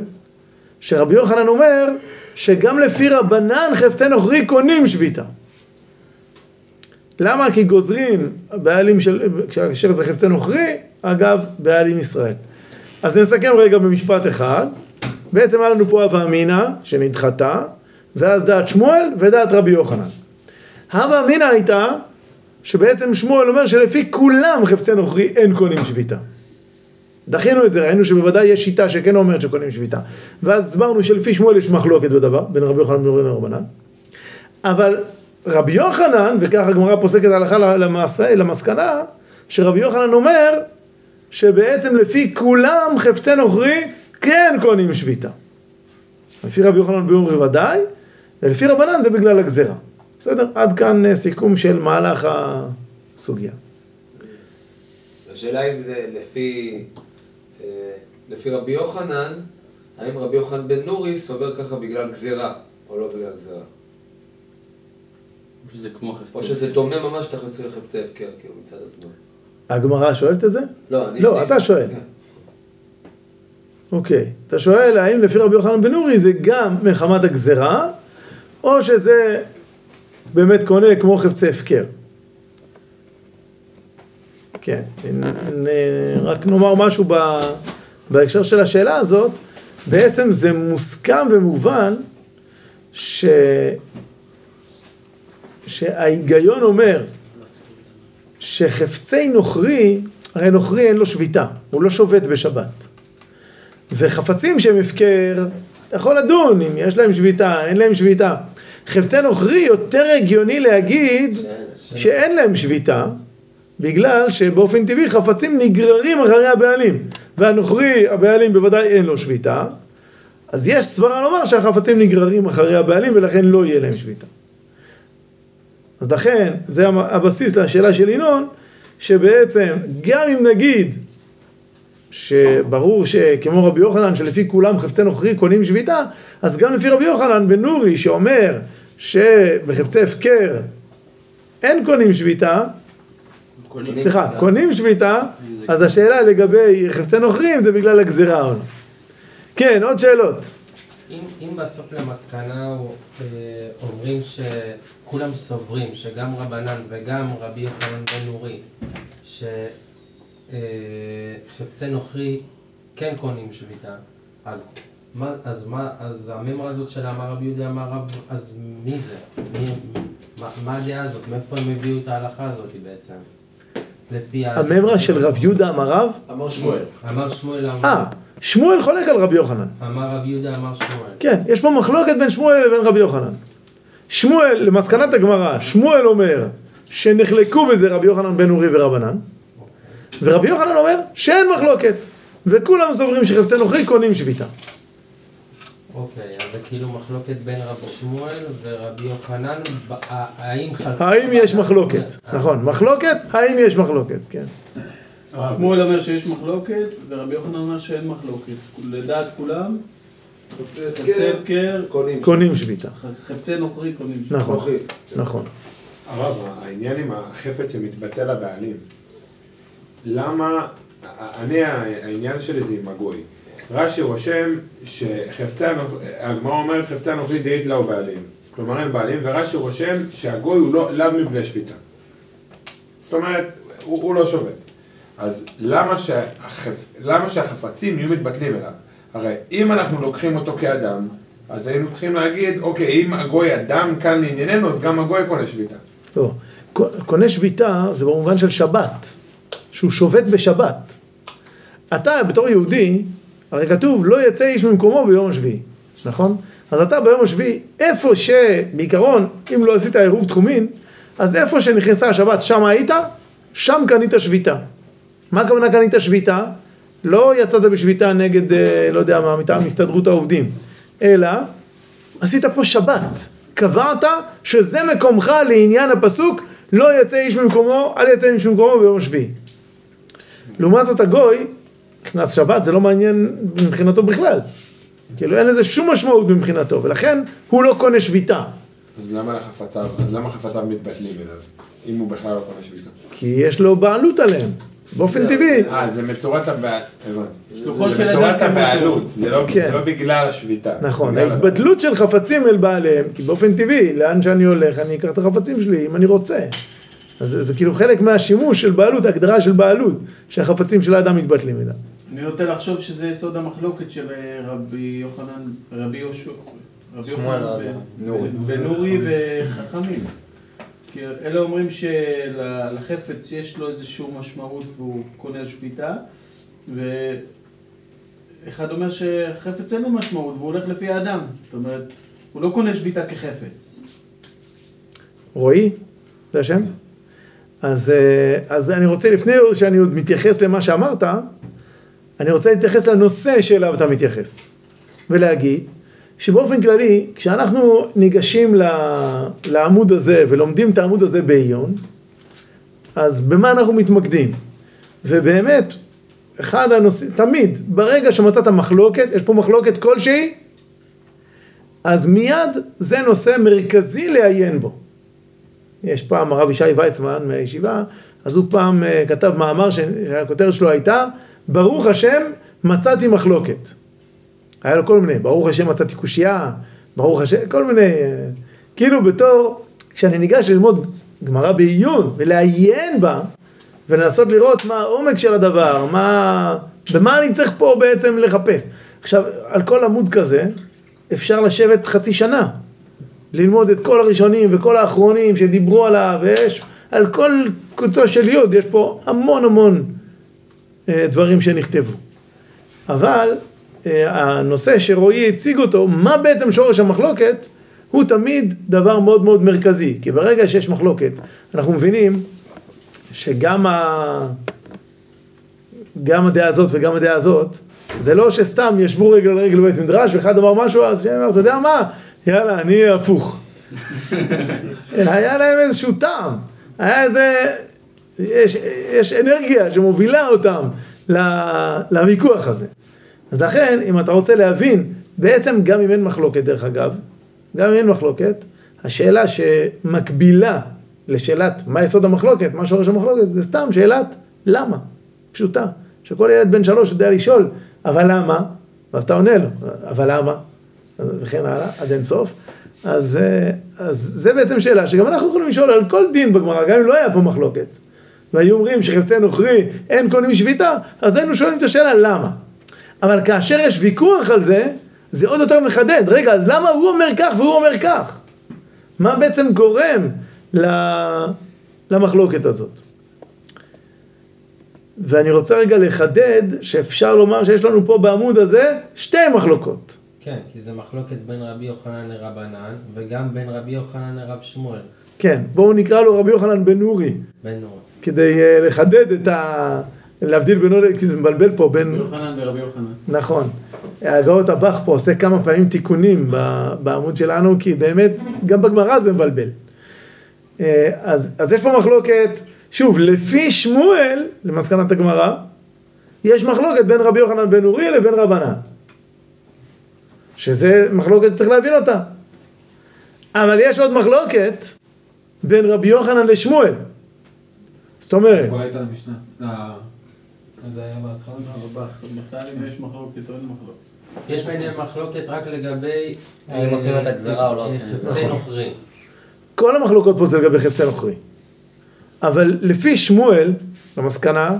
שרבי יוחנן אומר שגם לפי רבנן חפצי נוכרי קונים שביתה. למה? כי גוזרים בעלים של, כאשר זה חפצי נוכרי, אגב, בעלים ישראל. אז נסכם רגע במשפט אחד. בעצם היה לנו פה הווה אמינא שנדחתה, ואז דעת שמואל ודעת רבי יוחנן. הווה אמינא הייתה שבעצם שמואל אומר שלפי כולם חפצי נוכרי אין קונים שביתה. דחינו את זה, ראינו שבוודאי יש שיטה שכן אומרת שקונים שביתה. ואז הסברנו שלפי שמואל יש מחלוקת בדבר, בין רבי יוחנן ובן רבנן. אבל רבי יוחנן, וככה הגמרא פוסקת הלכה למעשה, למסקנה, שרבי יוחנן אומר שבעצם לפי כולם חפצי נוכרי כן קונים שביתה. לפי רבי יוחנן ביום ודאי, ולפי רבנן זה בגלל הגזרה. בסדר? עד כאן אה, סיכום של מהלך הסוגיה. השאלה אם זה לפי, אה, לפי רבי יוחנן, האם רבי יוחנן בן נורי סובר ככה בגלל גזירה, או לא בגלל גזירה? שזה כמו חפצי או שזה דומה ממש לחפצי חפצי הפקר, כאילו, מצד עצמו. הגמרא שואלת את זה? לא, אני... לא, אני- אתה שואל. כן. אוקיי. אתה שואל האם לפי רבי יוחנן בן נורי זה גם מחמת הגזרה, או שזה באמת קונה כמו חפצי הפקר. כן, רק נאמר משהו ב- בהקשר של השאלה הזאת, בעצם זה מוסכם ומובן ש... שההיגיון אומר שחפצי נוכרי, הרי נוכרי אין לו שביתה, הוא לא שובת בשבת. וחפצים שהם הפקר, אתה יכול לדון אם יש להם שביתה, אין להם שביתה. חפצי נוכרי יותר הגיוני להגיד שאין להם שביתה, בגלל שבאופן טבעי חפצים נגררים אחרי הבעלים. והנוכרי, הבעלים בוודאי אין לו שביתה, אז יש סברה לומר שהחפצים נגררים אחרי הבעלים ולכן לא יהיה להם שביתה. אז לכן, זה הבסיס לשאלה של ינון, שבעצם גם אם נגיד שברור שכמו רבי יוחנן שלפי כולם חפצי נוכרי קונים שביתה, אז גם לפי רבי יוחנן בן נורי שאומר שבחפצי הפקר אין קונים שביתה, סליחה, קונים שביתה, אז השאלה לגבי חפצי נוכרים זה בגלל הגזירה או לא. כן, עוד שאלות. אם, אם בסוף למסקנה הוא, אה, אומרים שכולם סוברים שגם רבנן וגם רבי יוחנן בן נורי שחפצי נוכרי כן קונים שביתה אז מה, אז מה, אז הממרה הזאת של אמר רבי יהודה אמר רב, אז מי זה? מי, מה, מה הדעה הזאת? מאיפה הם הביאו את ההלכה הזאת בעצם? לפי ה... הממרה של רב יהודה אמר רב? אמר שמואל. אמר שמואל אמר... אה, שמואל חולק על רבי יוחנן. אמר רבי יהודה אמר שמואל. כן, יש פה מחלוקת בין שמואל לבין רבי יוחנן. שמואל, למסקנת הגמרא, שמואל אומר שנחלקו בזה רבי יוחנן בן אורי ורבנן, ורבי יוחנן אומר שאין מחלוקת, וכולם סוברים שחפצי נוכרי קונים שביתה. אוקיי, אז זה כאילו מחלוקת בין רבי שמואל ורבי יוחנן, האם חלקו... האם יש מחלוקת? נכון, מחלוקת, האם יש מחלוקת, כן. שמואל אומר שיש מחלוקת, ורבי יוחנן אומר שאין מחלוקת. לדעת כולם, חפצי הפקר, קונים שביתה. חפצי נוכרי קונים שביתה. נכון, נכון. הרב, העניין עם החפץ שמתבטל לבעלים, למה, אני, העניין שלי זה עם הגוי. רש"י רושם שחפצי, הנוכ- הגמרא אומרת חפצי הנוכרי דאית לאו בעלים. כלומר אין בעלים, ורש"י רושם שהגוי הוא לא, לאו מבני שפיטה. זאת אומרת, הוא, הוא לא שובת. אז למה, שהחפ... למה שהחפצים יהיו מתבטלים אליו? הרי אם אנחנו לוקחים אותו כאדם, אז היינו צריכים להגיד, אוקיי, אם הגוי אדם כאן לענייננו, אז גם הגוי קונה שביתה. לא, קונה שביתה זה במובן של שבת, שהוא שובת בשבת. אתה בתור יהודי, הרי כתוב לא יצא איש ממקומו ביום השביעי, נכון? אז אתה ביום השביעי, איפה שבעיקרון, אם לא עשית עירוב תחומין, אז איפה שנכנסה השבת, שם היית, שם קנית שביתה. מה הכוונה קנית שביתה? לא יצאת בשביתה נגד, אה, לא יודע מה, מטעם הסתדרות העובדים, אלא עשית פה שבת. קבעת שזה מקומך לעניין הפסוק, לא יצא איש ממקומו, אל יצא איש ממקומו ביום השביעי. לעומת זאת הגוי, נכנס שבת, זה לא מעניין מבחינתו בכלל. כאילו אין לזה שום משמעות מבחינתו, ולכן הוא לא קונה שביתה. אז למה לחפציו, אז למה חפציו מתבטלים אליו? אם הוא בכלל לא קונה שביתה. כי יש לו בעלות עליהם, באופן טבעי. אה, זה מצורת הבעלות, זה מצורת כמותו. הבעלות, זה לא כן. זה לא בגלל השביתה. נכון, ההתבדלות של חפצים אל בעליהם, כי באופן טבעי, לאן שאני הולך, אני אקח את החפצים שלי אם אני רוצה. אז זה, זה כאילו חלק מהשימוש של בעלות, ההגדרה של בעלות, שהחפצים של האדם מתבטלים אליו. אני נוטה לחשוב שזה יסוד המחלוקת של אה, רבי יוחנן, רבי יהושע, רבי יוחנן. בנורי וחכמים. כי אלה אומרים שלחפץ יש לו איזושהי משמעות והוא קונה שביתה, ואחד אומר שחפץ אין לו משמעות והוא הולך לפי האדם. זאת אומרת, הוא לא קונה שביתה כחפץ. רועי? זה השם? אז, אה, אז אני רוצה, לפני שאני עוד מתייחס למה שאמרת, אני רוצה להתייחס לנושא שאליו אתה מתייחס. ולהגיד שבאופן כללי, כשאנחנו ניגשים לעמוד הזה ולומדים את העמוד הזה בעיון, אז במה אנחנו מתמקדים? ובאמת, אחד הנושאים, תמיד, ברגע שמצאת מחלוקת, יש פה מחלוקת כלשהי, אז מיד זה נושא מרכזי לעיין בו. יש פעם הרב ישי ויצמן מהישיבה, אז הוא פעם אה, כתב מאמר שהכותרת שלו הייתה, ברוך השם מצאתי מחלוקת. היה לו כל מיני, ברוך השם מצאתי קושייה, ברוך השם, כל מיני, אה, כאילו בתור, כשאני ניגש ללמוד גמרא בעיון ולעיין בה, ולנסות לראות מה העומק של הדבר, מה, במה אני צריך פה בעצם לחפש. עכשיו, על כל עמוד כזה, אפשר לשבת חצי שנה. ללמוד את כל הראשונים וכל האחרונים שדיברו עליו, ויש על כל קוצו של יוד, יש פה המון המון אה, דברים שנכתבו. אבל אה, הנושא שרועי הציג אותו, מה בעצם שורש המחלוקת, הוא תמיד דבר מאוד מאוד מרכזי. כי ברגע שיש מחלוקת, אנחנו מבינים שגם ה... גם הדעה הזאת וגם הדעה הזאת, זה לא שסתם ישבו רגל על רגל בבית מדרש ואחד אמר משהו, אז שאני אומר, אתה יודע מה? יאללה, אני הפוך. היה להם איזשהו טעם, היה איזה, יש, יש אנרגיה שמובילה אותם לוויכוח הזה. אז לכן, אם אתה רוצה להבין, בעצם גם אם אין מחלוקת דרך אגב, גם אם אין מחלוקת, השאלה שמקבילה לשאלת מה יסוד המחלוקת, מה שורש המחלוקת, זה סתם שאלת למה, פשוטה, שכל ילד בן שלוש יודע לשאול, אבל למה? ואז אתה עונה לו, אבל למה? וכן הלאה, עד אין סוף. אז, אה, אז זה בעצם שאלה שגם אנחנו יכולים לשאול על כל דין בגמרא, גם אם לא היה פה מחלוקת. והיו אומרים שחפצי נוכרי אין קונים שביתה, אז היינו שואלים את השאלה למה. אבל כאשר יש ויכוח על זה, זה עוד יותר מחדד. רגע, אז למה הוא אומר כך והוא אומר כך? מה בעצם גורם למחלוקת הזאת? ואני רוצה רגע לחדד שאפשר לומר שיש לנו פה בעמוד הזה שתי מחלוקות. כן, כי זה מחלוקת בין רבי יוחנן לרבנן, וגם בין רבי יוחנן לרב שמואל. כן, בואו נקרא לו רבי יוחנן בן נורי, בן נור. כדי uh, לחדד את ה... להבדיל בינו, כי זה מבלבל פה בין... רבי יוחנן ורבי יוחנן. נכון. הגאות הבח פה עושה כמה פעמים תיקונים בעמוד שלנו, כי באמת, גם בגמרא זה מבלבל. אה, אז, אז יש פה מחלוקת, שוב, לפי שמואל, למסקנת הגמרא, יש מחלוקת בין רבי יוחנן בן אורי לבין רבנן. שזה מחלוקת שצריך להבין אותה. אבל יש עוד מחלוקת בין רבי יוחנן לשמואל. זאת אומרת, ברייתא למשנה. אה, זה היה בהתחלה. בכלל אם יש מחלוקת או אין מחלוקת. יש ביניהם מחלוקת רק לגבי... האם עושים את הגזרה או לא עושים את זה. חפצי. נוכרי. כל המחלוקות פה זה לגבי חפצי נוכרי. אבל לפי שמואל, למסקנה,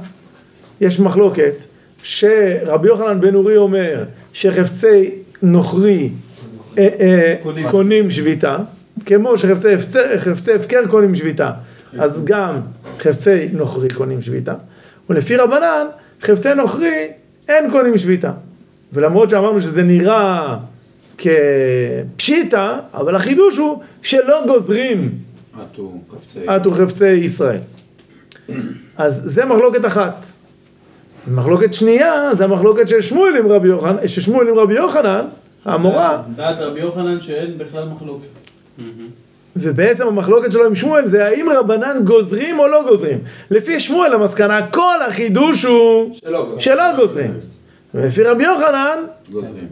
יש מחלוקת שרבי יוחנן בן אורי אומר שחפצי נוכרי אה, אה, קונים. שביתה, כמו שחפצי הפקר קונים שביתה, אז גם חפצי נוכרי קונים שביתה, ולפי רבנן, חפצי נוכרי אין קונים שביתה. ולמרות שאמרנו שזה נראה כפשיטה, אבל החידוש הוא שלא גוזרים. עטו חפצי ישראל. אז זה מחלוקת אחת. מחלוקת שנייה זה המחלוקת של שמואל עם רבי יוחנן, של שמואל עם רבי יוחנן, המורה, דעת רבי יוחנן שאין בכלל מחלוקת. ובעצם המחלוקת שלו עם שמואל זה האם רבנן גוזרים או לא גוזרים. לפי שמואל המסקנה, כל החידוש הוא שלא גוזרים. שלא גוזרים. ולפי רבי יוחנן, גוזרים.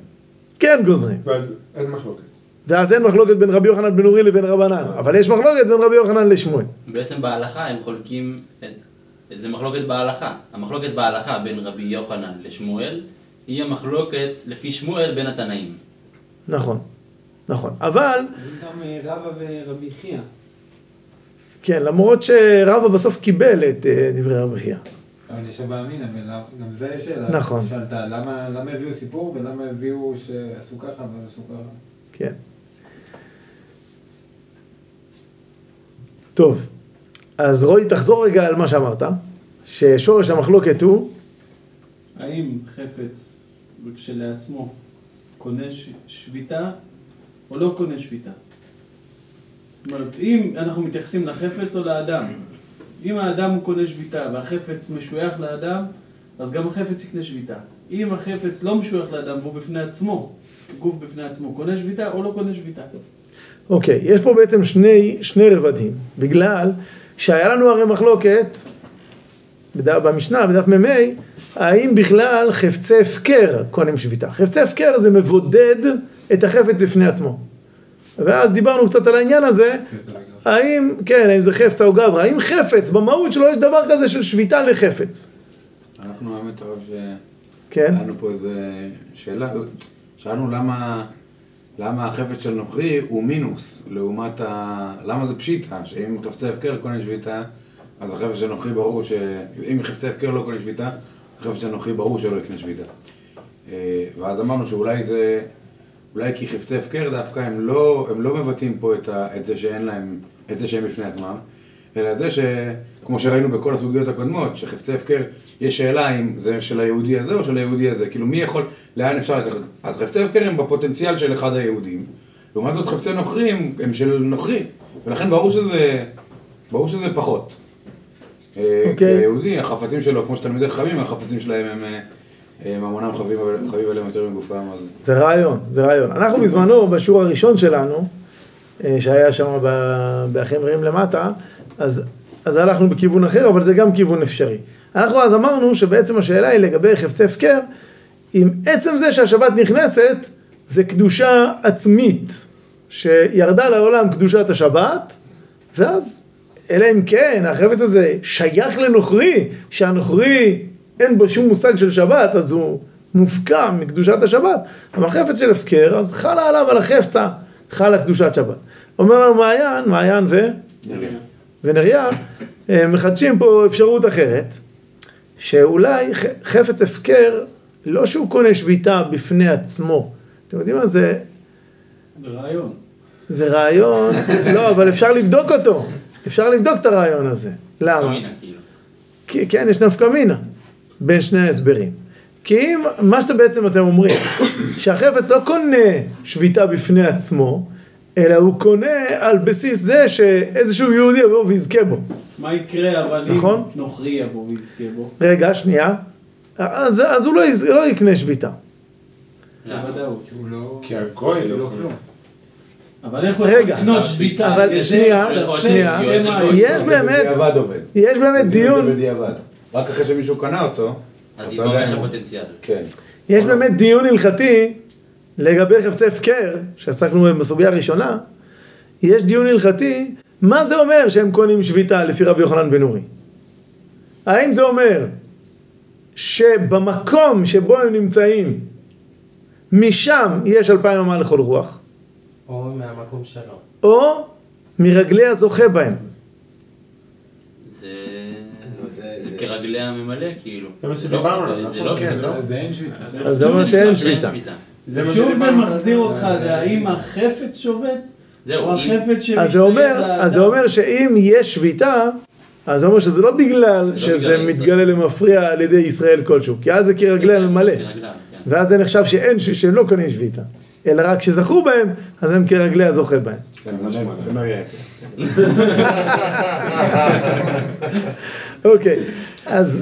כן גוזרים. ואז אין מחלוקת. ואז אין מחלוקת בין רבי יוחנן בן אורי לבין רבנן, אבל יש מחלוקת בין רבי יוחנן לשמואל. בעצם בהלכה הם חולקים, את- זה מחלוקת בהלכה. המחלוקת בהלכה בין רבי יוחנן לשמואל, היא המחלוקת לפי שמואל בין התנאים. נכון, נכון. אבל, גם אה, רבא ורבי חייא. כן, למרות שרבא בסוף קיבל את אה, דברי רבי חייא. אבל יש ולמה- גם זה שאלה. נכון. שאלת, למה למה הביאו סיפור ולמה הביאו שעשו ככה ועשו ככה? כן. טוב, אז רועי, תחזור רגע על מה שאמרת, ששורש המחלוקת הוא, האם חפץ כשלעצמו קונה ש- שביתה או לא קונה שביתה? זאת אומרת, אם אנחנו מתייחסים לחפץ או לאדם, אם האדם הוא קונה שביתה והחפץ משוייך לאדם, אז גם החפץ יקנה שביתה. אם החפץ לא משוייך לאדם והוא בפני עצמו, גוף בפני עצמו, קונה שביתה או לא קונה שביתה. אוקיי, יש פה בעצם שני, שני רבדים, בגלל שהיה לנו הרי מחלוקת במשנה, בדף מ"ה, האם בכלל חפצי הפקר קונים שביתה. חפצי הפקר זה מבודד את החפץ בפני עצמו. ואז דיברנו קצת על העניין הזה, האם, כן, האם זה חפצה או גברא, האם חפץ, במהות שלו יש דבר כזה של שביתה לחפץ. אנחנו האמת טוב ש... כן. היה לנו פה איזה שאלה, שאלנו למה, למה החפץ של נוכרי הוא מינוס, לעומת ה... למה זה פשיטה, שאם חפצי הפקר קונה שביתה, אז החפץ של נוכרי ברור ש... אם חפצי הפקר לא קונה שביתה, החפץ של נוכרי ברור שלא יקנה שביתה. אה, ואז אמרנו שאולי זה... אולי כי חפצי הפקר דווקא הם לא, הם לא מבטאים פה את, ה, את זה שאין להם, את זה שהם בפני עצמם, אלא את זה שכמו שראינו בכל הסוגיות הקודמות, שחפצי הפקר, יש שאלה אם זה של היהודי הזה או של היהודי הזה, כאילו מי יכול, לאן אפשר לקחת, אז חפצי הפקר הם בפוטנציאל של אחד היהודים, לעומת זאת חפצי נוכרים הם של נוכרי, ולכן ברור שזה, ברור שזה פחות. אה, כי אוקיי. היהודי, החפצים שלו, כמו שתלמידי חכמים, החפצים שלהם הם, אה, אה, ממונם חביב חביב עליהם יותר מגופם, אז... זה רעיון, זה רעיון. אנחנו בזמנו, בשיעור הראשון שלנו, אה, שהיה שם ב- באחים רעים למטה, אז, אז הלכנו בכיוון אחר, אבל זה גם כיוון אפשרי. אנחנו אז אמרנו שבעצם השאלה היא לגבי חפצי הפקר, אם עצם זה שהשבת נכנסת, זה קדושה עצמית, שירדה לעולם קדושת השבת, ואז, אלא אם כן, החפץ הזה שייך לנוכרי, שהנוכרי אין בו שום מושג של שבת, אז הוא מופקע מקדושת השבת, אבל חפץ של הפקר, אז חלה עליו על החפצה, חלה קדושת שבת. אומר לנו מעיין, מעיין ו... ונריה, אה, מחדשים פה אפשרות אחרת, שאולי חפץ הפקר, לא שהוא קונה שביתה בפני עצמו. אתם יודעים מה זה? זה רעיון. זה רעיון, לא, אבל אפשר לבדוק אותו. אפשר לבדוק את הרעיון הזה. למה? כאילו. כי, כן, יש נפקא מינה בין שני ההסברים. כי אם, מה שאתם בעצם אתם אומרים, שהחפץ לא קונה שביתה בפני עצמו, אלא הוא קונה על בסיס זה שאיזשהו יהודי יבוא ויזכה בו. מה יקרה אבל אם נכון. נוכרי יבוא ויזכה בו? רגע, שנייה. אז, אז הוא לא, יז- לא יקנה שביתה. כי הגוי לא קונה. אבל איך הוא רגע, יכול לקנות שביתה? אבל שנייה, שנייה, יש באמת, בדיעבד עובד. יש באמת דיון, בדיעבד. רק אחרי שמישהו קנה אותו, אז אתה יודע יתממש אם הוא- הפוטנציאל. כן. יש באמת דיון הלכתי לגבי חפצי הפקר, שעסקנו בהם בסוגיה הראשונה, יש דיון הלכתי, מה זה אומר שהם קונים שביתה לפי רבי יוחנן בן אורי? האם זה אומר שבמקום שבו הם נמצאים, משם יש אלפיים אמה לכל רוח, או מהמקום שלו. או מרגלי הזוכה בהם. זה... זה כרגלי הממלא, כאילו. זה מה לא- שדיברנו עליו, זה נכון? לא כן, שביתה. זה אין שביתה. אז זה אומר שאין שביתה. זה שוב זה. מחזיר אותך, זה האם החפץ שובת? זהו, או אם- החפץ שמשתייך אז זה אומר? אז זה אומר שאם יש שביתה, אז זה אומר שזה לא בגלל שזה בגלל מתגלה למפריע על ידי ישראל כלשהו, כי אז זה כרגלי הממלא. כרגליו, כן. ואז זה נחשב שאין, שהם לא קונים שביתה. אלא רק שזכו בהם, אז הם כרגלי הזוכה בהם. כן. אוקיי, אז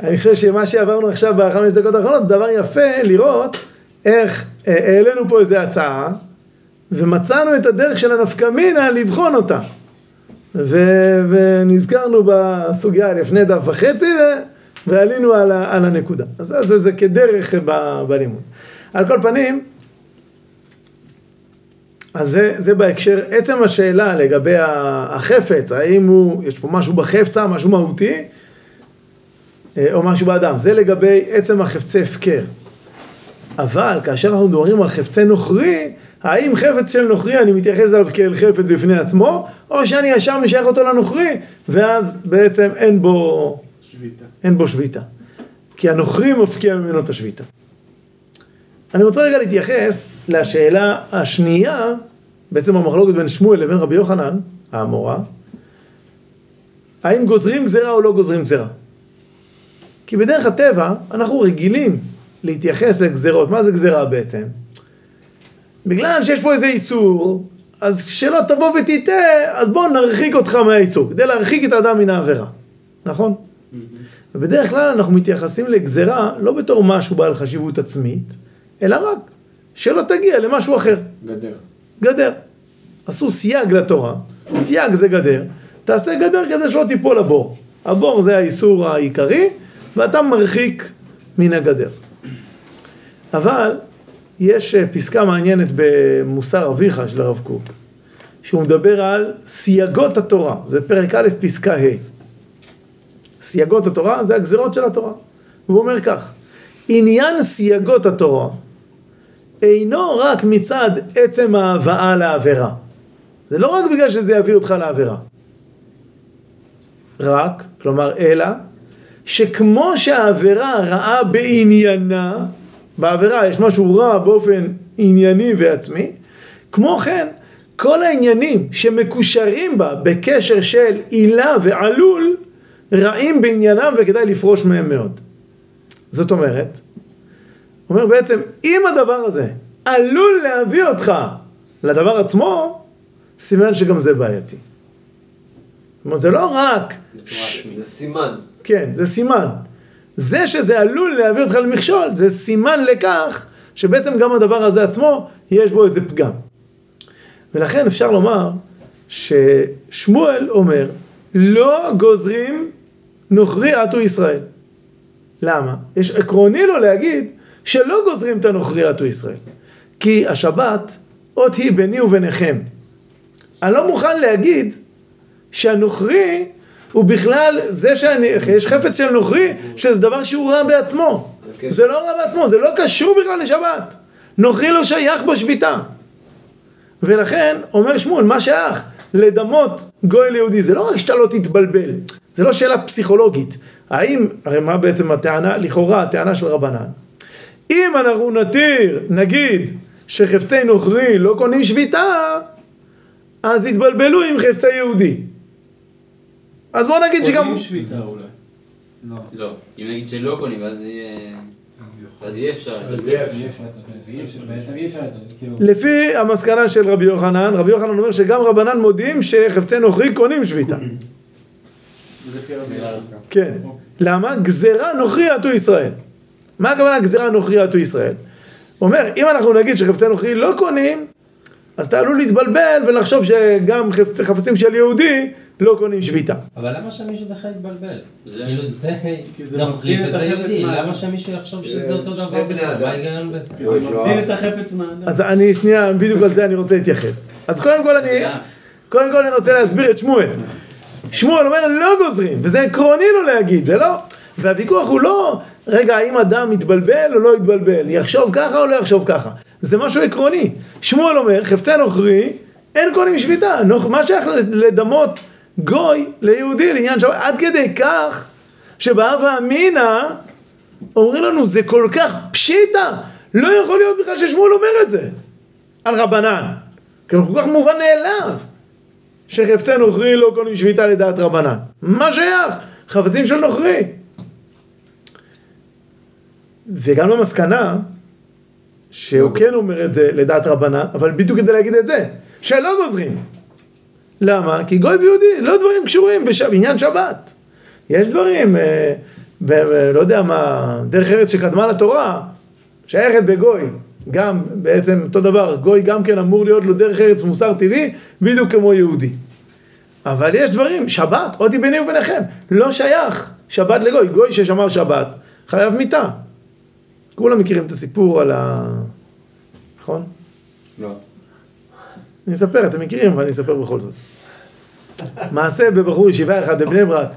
אני חושב שמה שעברנו עכשיו בחמש דקות האחרונות זה דבר יפה לראות איך אה, העלינו פה איזו הצעה ומצאנו את הדרך של הנפקמינה לבחון אותה. ו- ונזכרנו בסוגיה לפני דף וחצי ו- ועלינו על, על הנקודה. אז זה, זה כדרך ב- בלימוד. על כל פנים, אז זה, זה בהקשר, עצם השאלה לגבי החפץ, האם הוא, יש פה משהו בחפצה, משהו מהותי, אה, או משהו באדם, זה לגבי עצם החפצי הפקר. אבל כאשר אנחנו מדברים על חפצי נוכרי, האם חפץ של נוכרי אני מתייחס אליו כאל חפץ בפני עצמו, או שאני ישר משייך אותו לנוכרי, ואז בעצם אין בו, שביתה. אין בו שביתה. כי הנוכרי מפקיע ממנו את השביתה. אני רוצה רגע להתייחס לשאלה השנייה, בעצם המחלוקת בין שמואל לבין רבי יוחנן, האמורה, האם גוזרים גזירה או לא גוזרים גזירה. כי בדרך הטבע אנחנו רגילים להתייחס לגזירות. מה זה גזירה בעצם? בגלל שיש פה איזה איסור, אז כשלא תבוא ותטעה, אז בואו נרחיק אותך מהאיסור, כדי להרחיק את האדם מן העבירה, נכון? ובדרך כלל אנחנו מתייחסים לגזירה לא בתור משהו בעל חשיבות עצמית, אלא רק שלא תגיע למשהו אחר. גדר. גדר. עשו סייג לתורה, סייג זה גדר, תעשה גדר כדי שלא תיפול לבור. הבור זה האיסור העיקרי, ואתה מרחיק מן הגדר. אבל יש אה, פסקה מעניינת במוסר אביך של הרב קוק, שהוא מדבר על סייגות התורה, זה פרק א', פסקה ה'. סייגות התורה זה הגזירות של התורה. והוא אומר כך, עניין סייגות התורה אינו רק מצד עצם ההבאה לעבירה. זה לא רק בגלל שזה יביא אותך לעבירה. רק, כלומר אלא, שכמו שהעבירה רעה בעניינה, בעבירה יש משהו רע באופן ענייני ועצמי, כמו כן, כל העניינים שמקושרים בה בקשר של עילה ועלול, רעים בעניינם וכדאי לפרוש מהם מאוד. זאת אומרת, אומר בעצם, אם הדבר הזה עלול להביא אותך לדבר עצמו, סימן שגם זה בעייתי. זאת אומרת, זה לא רק... זה סימן. כן, זה סימן. זה שזה עלול להביא אותך למכשול, זה סימן לכך שבעצם גם הדבר הזה עצמו, יש בו איזה פגם. ולכן אפשר לומר ששמואל אומר, לא גוזרים נוכרי עטו ישראל. למה? יש עקרוני לו להגיד שלא גוזרים את הנוכרי עטו ישראל. כי השבת, אות היא ביני וביניכם. אני לא מוכן להגיד שהנוכרי הוא בכלל, זה שיש חפץ של נוכרי, שזה דבר שהוא רע בעצמו. כן. זה לא רע בעצמו, זה לא קשור בכלל לשבת. נוכרי לא שייך בשביתה. ולכן, אומר שמואל, מה שייך? לדמות גוי ליהודי, זה לא רק שאתה לא תתבלבל, זה לא שאלה פסיכולוגית. האם, הרי מה בעצם הטענה, לכאורה הטענה של רבנן? אם אנחנו נתיר, נגיד, שחפצי נוכרי לא קונים שביתה, אז יתבלבלו עם חפצי יהודי. אז בואו נגיד שגם... קונים שביתה אולי. לא, אם נגיד שלא קונים, אז יהיה... אז יהיה אפשר. בעצם אי אפשר. לפי המסקנה של רבי יוחנן, רבי יוחנן אומר שגם רבנן מודים שחפצי נוכרי קונים שביתה. כן. למה? גזירה נוכרי עטו ישראל. מה הכוונה גזירה נוכרי עטו ישראל? הוא אומר, אם אנחנו נגיד שחפצי נוכרי לא קונים, אז אתה עלול להתבלבל ולחשוב שגם חפצ, חפצים של יהודי לא קונים שביתה. אבל למה שמישהו בכלל יתבלבל? זה- כאילו זה כי זה נוכרי וזה יהודי. למה שמישהו יחשוב שזה זה אותו דבר בני בכלל? אדם. מה ההיגיון בזה? זה מבדיל את החפץ מהאדם. אז אני שנייה, בדיוק על זה אני רוצה להתייחס. אז קודם כל אני, קודם כל אני רוצה להסביר את שמואל. שמואל אומר לא גוזרים, וזה עקרוני לו להגיד, זה לא... והוויכוח הוא לא, רגע, האם אדם יתבלבל או לא יתבלבל, יחשוב ככה או לא יחשוב ככה. זה משהו עקרוני. שמואל אומר, חפצי נוכרי, אין קונים שביתה. מה שייך לדמות גוי ליהודי לעניין שבת? עד כדי כך שבהווה אמינא אומרים לנו, זה כל כך פשיטא, לא יכול להיות בכלל ששמואל אומר את זה על רבנן. כי זה כל כך מובן מאליו שחפצי נוכרי לא קונים שביתה לדעת רבנן. מה שייך? חפצים של נוכרי. וגם במסקנה, שהוא כן אומר את זה לדעת רבנן, אבל בדיוק כדי להגיד את זה, שלא גוזרים. למה? כי גוי ויהודי, לא דברים קשורים. בעניין שבת. יש דברים, אה. לא יודע מה, דרך ארץ שקדמה לתורה, שייכת בגוי. גם בעצם אותו דבר, גוי גם כן אמור להיות לו דרך ארץ מוסר טבעי, בדיוק כמו יהודי. אבל יש דברים, שבת, אותי ביני וביניכם, לא שייך שבת לגוי, גוי ששמר שבת, חייב מיתה. כולם מכירים את הסיפור על ה... נכון? לא. אני אספר, אתם מכירים, אבל אני אספר בכל זאת. מעשה בבחור ישיבה אחד בבני ברק,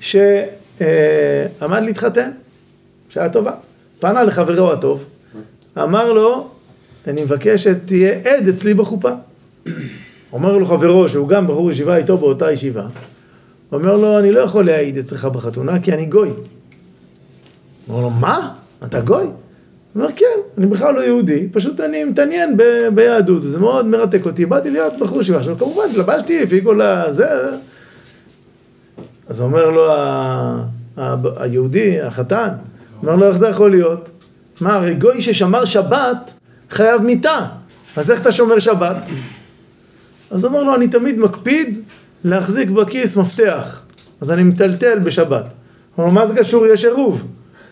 שעמד להתחתן, שעה טובה. פנה לחברו הטוב, אמר לו, אני מבקש שתהיה עד אצלי בחופה. אומר לו חברו, שהוא גם בחור ישיבה איתו באותה ישיבה, אומר לו, אני לא יכול להעיד אצלך בחתונה כי אני גוי. אומר לו, מה? אתה גוי? הוא אומר, כן, אני בכלל לא יהודי, פשוט אני מתעניין ב- ביהדות, זה מאוד מרתק אותי, באתי להיות בחור ישיבה. עכשיו, כמובן, התלבשתי, הפיקו לה, זה... אז אומר לו ה- ה- היהודי, החתן, אומר לו, איך זה יכול להיות? מה, הרי גוי ששמר שבת חייב מיתה, אז איך אתה שומר שבת? אז אומר לו, אני תמיד מקפיד להחזיק בכיס מפתח, אז אני מטלטל בשבת. הוא אומר, מה זה קשור? יש עירוב.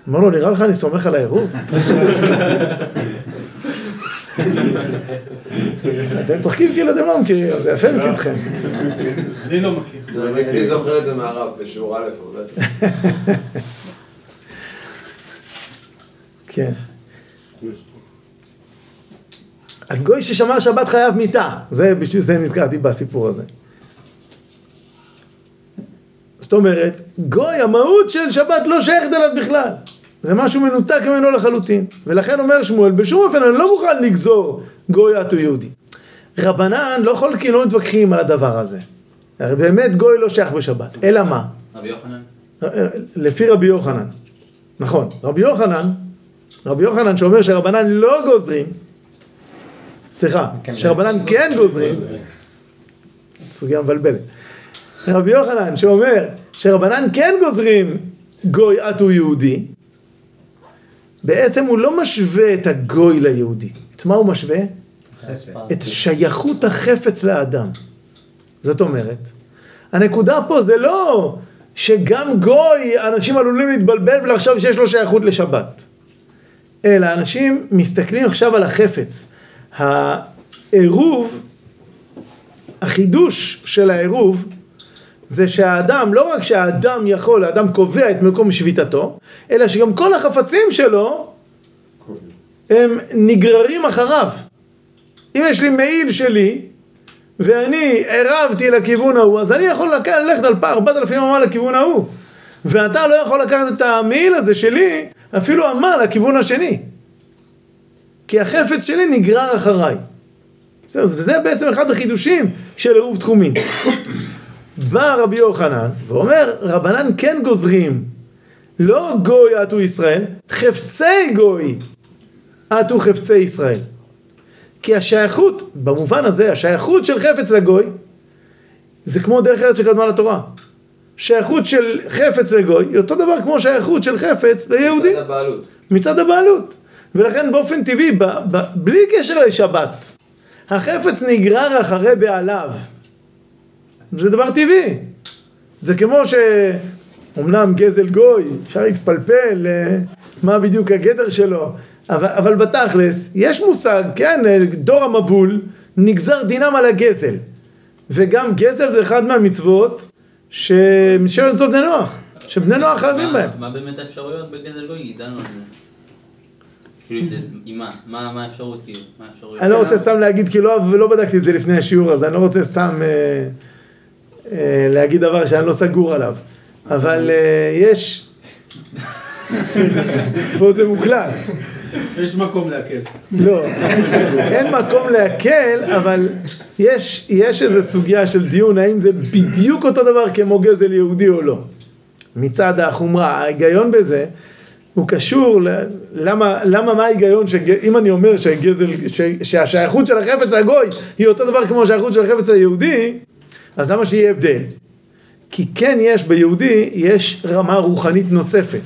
אומר לו, נראה לך אני סומך על העירוב? אתם צוחקים כאילו אתם לא מכירים, זה יפה מצדכם. אני לא מכיר. אני זוכר את זה מהרב בשיעור א', אבל... כן. אז גוי ששמר שבת חייב מיתה, זה נזכרתי בסיפור הזה. זאת אומרת, גוי, המהות של שבת לא שייכת אליו בכלל. זה משהו מנותק ממנו לחלוטין. ולכן אומר שמואל, בשום אופן אני לא מוכן לגזור גוי את הוא יהודי. רבנן לא חולקים, לא מתווכחים על הדבר הזה. הרי באמת גוי לא שייך בשבת. אלא מה? רבי יוחנן? לפי רבי יוחנן. נכון. רבי יוחנן, רבי יוחנן שאומר שרבנן לא גוזרים, סליחה, שרבנן כן גוזרים, סוגיה מבלבלת. רבי יוחנן שאומר שרבנן כן גוזרים גוי את הוא יהודי, בעצם הוא לא משווה את הגוי ליהודי. את מה הוא משווה? את שייכות החפץ לאדם. זאת אומרת, הנקודה פה זה לא שגם גוי, אנשים עלולים להתבלבל ולחשוב שיש לו שייכות לשבת. אלא אנשים מסתכלים עכשיו על החפץ. העירוב, החידוש של העירוב, זה שהאדם, לא רק שהאדם יכול, האדם קובע את מקום שביתתו, אלא שגם כל החפצים שלו הם נגררים אחריו. אם יש לי מעיל שלי, ואני עירבתי לכיוון ההוא, אז אני יכול ללכת על פער 4,000 אמה לכיוון ההוא. ואתה לא יכול לקחת את המעיל הזה שלי, אפילו אמה לכיוון השני. כי החפץ שלי נגרר אחריי. בסדר, וזה בעצם אחד החידושים של עירוב תחומין. בא רבי יוחנן ואומר, רבנן כן גוזרים, לא גוי עטו ישראל, חפצי גוי עטו חפצי ישראל. כי השייכות, במובן הזה, השייכות של חפץ לגוי, זה כמו דרך ארץ שקדמה לתורה. שייכות של חפץ לגוי היא אותו דבר כמו שייכות של חפץ ליהודי. מצד הבעלות. מצד הבעלות. ולכן באופן טבעי, ב, ב, בלי קשר לשבת, החפץ נגרר אחרי בעליו. זה דבר טבעי. זה כמו שאומנם גזל גוי, אפשר להתפלפל אה, מה בדיוק הגדר שלו, אבל, אבל בתכלס, יש מושג, כן, אה, דור המבול, נגזר דינם על הגזל. וגם גזל זה אחד מהמצוות ש... של מצוות בני נוח, שבני נוח חייבים בהם. מה באמת האפשרויות בגזל גוי? ידענו על זה. כאילו, מה? האפשרות, כאילו? אני לא רוצה סתם להגיד, כי לא, בדקתי את זה לפני השיעור, אז אני לא רוצה סתם אה, להגיד דבר שאני לא סגור עליו. אבל אה, יש... פה זה מוקלט. יש מקום להקל. לא, אין מקום להקל, אבל יש, יש איזו סוגיה של דיון, האם זה בדיוק אותו דבר כמו גזל יהודי או לא. מצד החומרה, ההיגיון בזה הוא קשור, ל- למה, למה מה ההיגיון, שאם אני אומר שגזל, ש, שהשייכות של החפץ הגוי היא אותו דבר כמו השייכות של החפץ היהודי, אז למה שיהיה הבדל? כי כן יש ביהודי, יש רמה רוחנית נוספת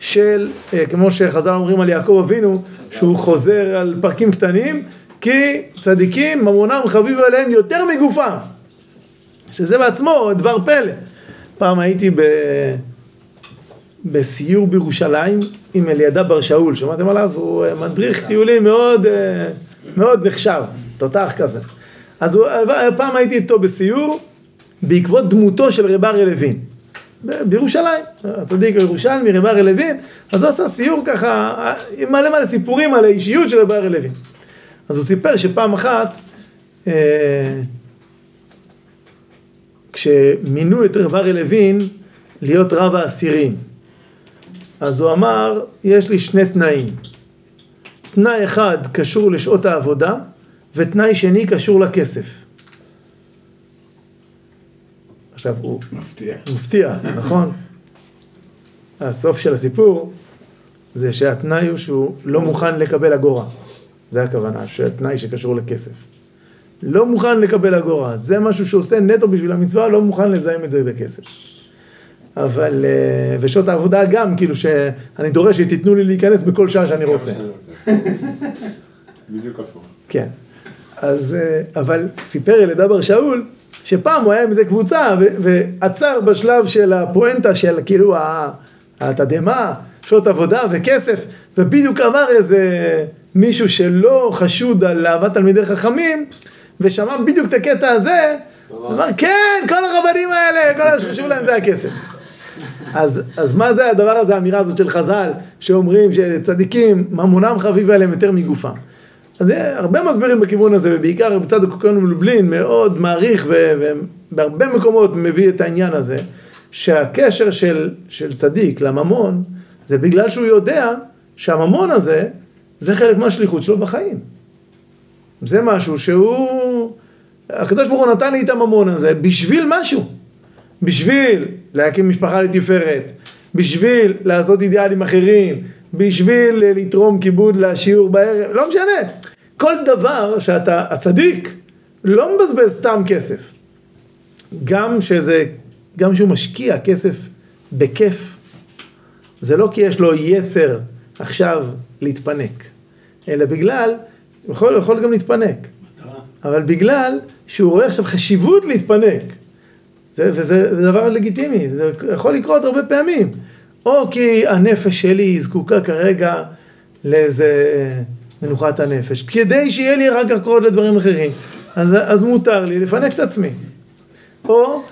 של, אה, כמו שחז"ל אומרים על יעקב אבינו, שהוא חוזר על פרקים קטנים, כי צדיקים ממונם חביב עליהם יותר מגופם. שזה בעצמו דבר פלא. פעם הייתי ב... בסיור בירושלים עם אלידע בר שאול, שמעתם עליו? הוא אה, מדריך טיולים מאוד, אה, מאוד נחשב, תותח כזה. אז הוא, פעם הייתי איתו בסיור בעקבות דמותו של רב אריה לוין. בירושלים, הצדיק הירושלמי, רב אריה לוין, אז הוא עשה סיור ככה, עם מלא מלא סיפורים על האישיות של רב אריה לוין. אז הוא סיפר שפעם אחת אה, כשמינו את רב אריה לוין להיות רב האסירים, אז הוא אמר, יש לי שני תנאים. תנאי אחד קשור לשעות העבודה, ותנאי שני קשור לכסף. עכשיו הוא... מפתיע. מפתיע, נכון? הסוף של הסיפור זה שהתנאי הוא שהוא לא מוכן לקבל אגורה. זה הכוונה, שהתנאי שקשור לכסף. לא מוכן לקבל אגורה. זה משהו שעושה נטו בשביל המצווה, לא מוכן לזהם את זה בכסף. אבל, אה, ושעות העבודה גם, כאילו שאני דורש שתיתנו לי להיכנס בכל שעה שאני רוצה. בדיוק הפוך. כן. אז, אה, אבל סיפר ילדה בר שאול, שפעם הוא היה עם איזה קבוצה, ו- ועצר בשלב של הפואנטה של כאילו התדהמה, שעות עבודה וכסף, ובדיוק אמר איזה מישהו שלא חשוד על אהבת תלמידי חכמים, ושמע בדיוק את הקטע הזה, אמר, כן, כל הרבנים האלה, כל מה שחשוב להם זה הכסף. אז, אז מה זה הדבר הזה, האמירה הזאת של חז"ל, שאומרים שצדיקים, ממונם חביב עליהם יותר מגופם. אז זה הרבה מסבירים בכיוון הזה, ובעיקר בצד הקוקון מלובלין מאוד מעריך ובהרבה מקומות מביא את העניין הזה, שהקשר של, של צדיק לממון, זה בגלל שהוא יודע שהממון הזה, זה חלק מהשליחות שלו בחיים. זה משהו שהוא, הקדוש ברוך הוא נתן לי את הממון הזה בשביל משהו. בשביל להקים משפחה לתפארת, בשביל לעשות אידיאלים אחרים, בשביל לתרום כיבוד לשיעור בערב, לא משנה. כל דבר שאתה, הצדיק, לא מבזבז סתם כסף. גם שזה, גם שהוא משקיע כסף בכיף, זה לא כי יש לו יצר עכשיו להתפנק, אלא בגלל, הוא יכול, יכול גם להתפנק, אבל בגלל שהוא רואה עכשיו חשיבות להתפנק. זה, וזה דבר לגיטימי, זה יכול לקרות הרבה פעמים. או כי הנפש שלי זקוקה כרגע לאיזה מנוחת הנפש, כדי שיהיה לי אחר כך קרות לדברים אחרים, אז, אז מותר לי לפנק את עצמי. או,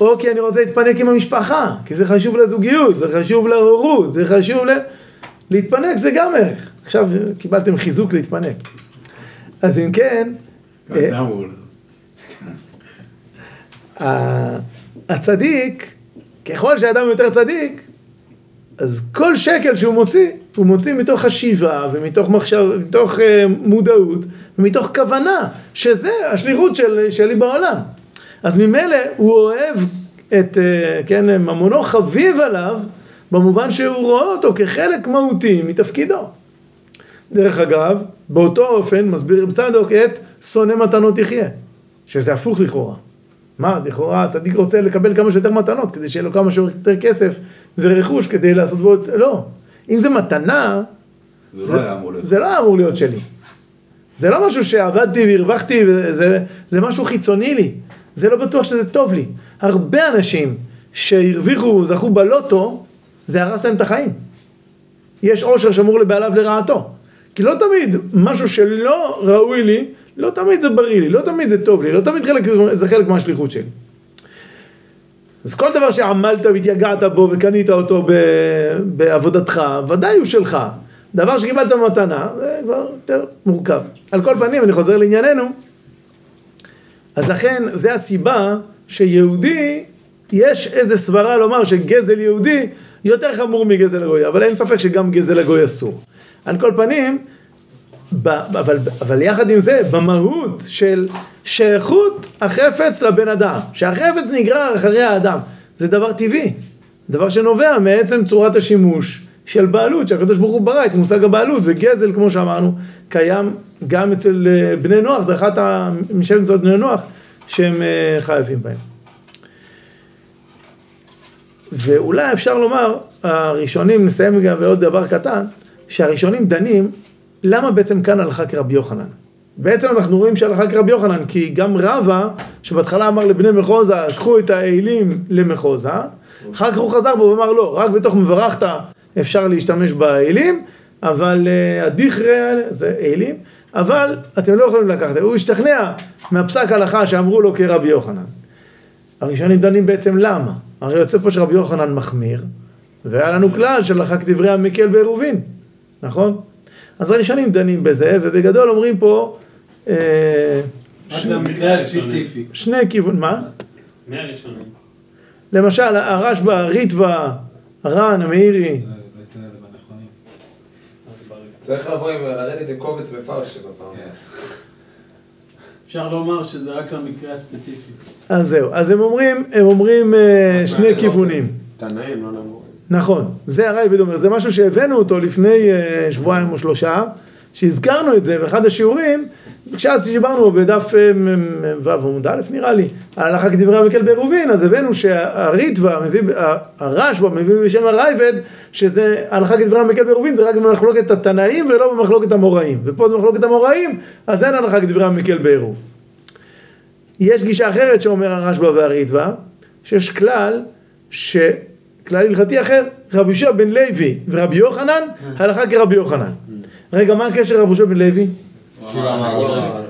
או כי אני רוצה להתפנק עם המשפחה, כי זה חשוב לזוגיות, זה חשוב להורות, זה חשוב ל... להתפנק זה גם ערך. עכשיו קיבלתם חיזוק להתפנק. אז אם כן... זה אמור לך. ה- הצדיק, ככל שאדם יותר צדיק, אז כל שקל שהוא מוציא, הוא מוציא מתוך חשיבה ומתוך מחשב, מתוך uh, מודעות ומתוך כוונה, שזה השליחות של, שלי בעולם. אז ממילא הוא אוהב את, uh, כן, ממונו חביב עליו, במובן שהוא רואה אותו כחלק מהותי מתפקידו. דרך אגב, באותו אופן מסביר רב צדוק את שונא מתנות יחיה, שזה הפוך לכאורה. מה, אז לכאורה הצדיק רוצה לקבל כמה שיותר מתנות, כדי שיהיה לו כמה שיותר כסף ורכוש כדי לעשות בו... לא. אם זה מתנה, זה לא היה. זה לא היה אמור להיות שלי. זה לא משהו שעבדתי והרווחתי, וזה, זה משהו חיצוני לי. זה לא בטוח שזה טוב לי. הרבה אנשים שהרוויחו, זכו בלוטו, זה הרס להם את החיים. יש עושר שמור לבעליו לרעתו. כי לא תמיד משהו שלא ראוי לי, לא תמיד זה בריא לי, לא תמיד זה טוב לי, לא תמיד חלק, זה חלק מהשליחות שלי. אז כל דבר שעמלת והתייגעת בו וקנית אותו ב, בעבודתך, ודאי הוא שלך. דבר שקיבלת במתנה, זה כבר יותר מורכב. על כל פנים, אני חוזר לענייננו, אז לכן, זה הסיבה שיהודי, יש איזה סברה לומר שגזל יהודי יותר חמור מגזל הגוי, אבל אין ספק שגם גזל הגוי אסור. על כל פנים, אבל, אבל יחד עם זה, במהות של שייכות החפץ לבן אדם, שהחפץ נגרר אחרי האדם, זה דבר טבעי, דבר שנובע מעצם צורת השימוש של בעלות, שהקדוש ברוך הוא ברא את מושג הבעלות, וגזל, כמו שאמרנו, קיים גם אצל אה, בני נוח, זה אחת משבע מצוות בני נוח שהם אה, חייבים בהם. ואולי אפשר לומר, הראשונים, נסיים גם בעוד דבר קטן, שהראשונים דנים, למה בעצם כאן הלכה כרבי יוחנן? בעצם אנחנו רואים שהלכה כרבי יוחנן, כי גם רבא, שבהתחלה אמר לבני מחוזה, קחו את האלים למחוזה, אחר כך הוא חזר בו ואמר לא, רק בתוך מברכת אפשר להשתמש באלים, אבל uh, האלה זה אלים, אבל אתם לא יכולים לקחת, הוא השתכנע מהפסק הלכה שאמרו לו כרבי יוחנן. הראשונים דנים בעצם למה, הרי יוצא פה שרבי יוחנן מחמיר, והיה לנו כלל של הלכה כדברי המקל בעירובין, נכון? אז הראשונים דנים בזה, ובגדול אומרים פה, אה. שני כיוון, מה? מי הראשונים? למשל, הרשב"א, הריטב"א, הר"ן, המאירי. צריך לבוא עם, לרדת עם קובץ מפרש בפעם. אפשר לומר שזה רק למקרה הספציפי. אז זהו, אז הם אומרים, הם אומרים אה, שני כיוונים. תנאים, לא נאמרו. נכון, זה הרייבד אומר, זה משהו שהבאנו אותו לפני אה, שבועיים או שלושה, שהזכרנו את זה באחד השיעורים, כשאז דיברנו בדף אה, ו' עמוד א' נראה לי, על הלכה כדברי המקל בעירובין, אז הבאנו שהריטב"א מביא, הרשב"א מביא בשם הרייבד, שזה הלכה כדברי המקל בעירובין, זה רק במחלוקת התנאים ולא במחלוקת המוראים, ופה זה מחלוקת המוראים, אז אין הלכה כדברי המקל בעירוב. יש גישה אחרת שאומר הרשב"א והריטב"א, שיש כלל, ש... כלל הלכתי אחר, רבי יהושע בן לוי ורבי יוחנן, הלכה כרבי יוחנן. רגע, מה הקשר רבי יהושע בן לוי?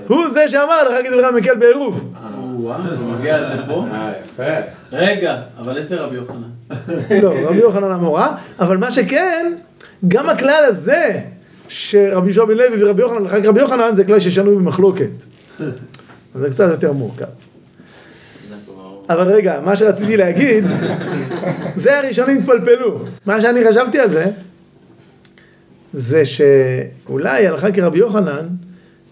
הוא זה שאמר הלכה כדברי המקל בעירוב. וואו, זה מגיע עד לפה? אה, יפה. רגע, אבל איזה רבי יוחנן? לא, רבי יוחנן המורה, אבל מה שכן, גם הכלל הזה, שרבי יהושע בן לוי ורבי יוחנן, הלכה כרבי יוחנן, זה כלל ששנוי במחלוקת. אז זה קצת יותר מורכב. אבל רגע, מה שרציתי להגיד, זה הראשונים התפלפלו. מה שאני חשבתי על זה, זה שאולי הלכה כרבי יוחנן,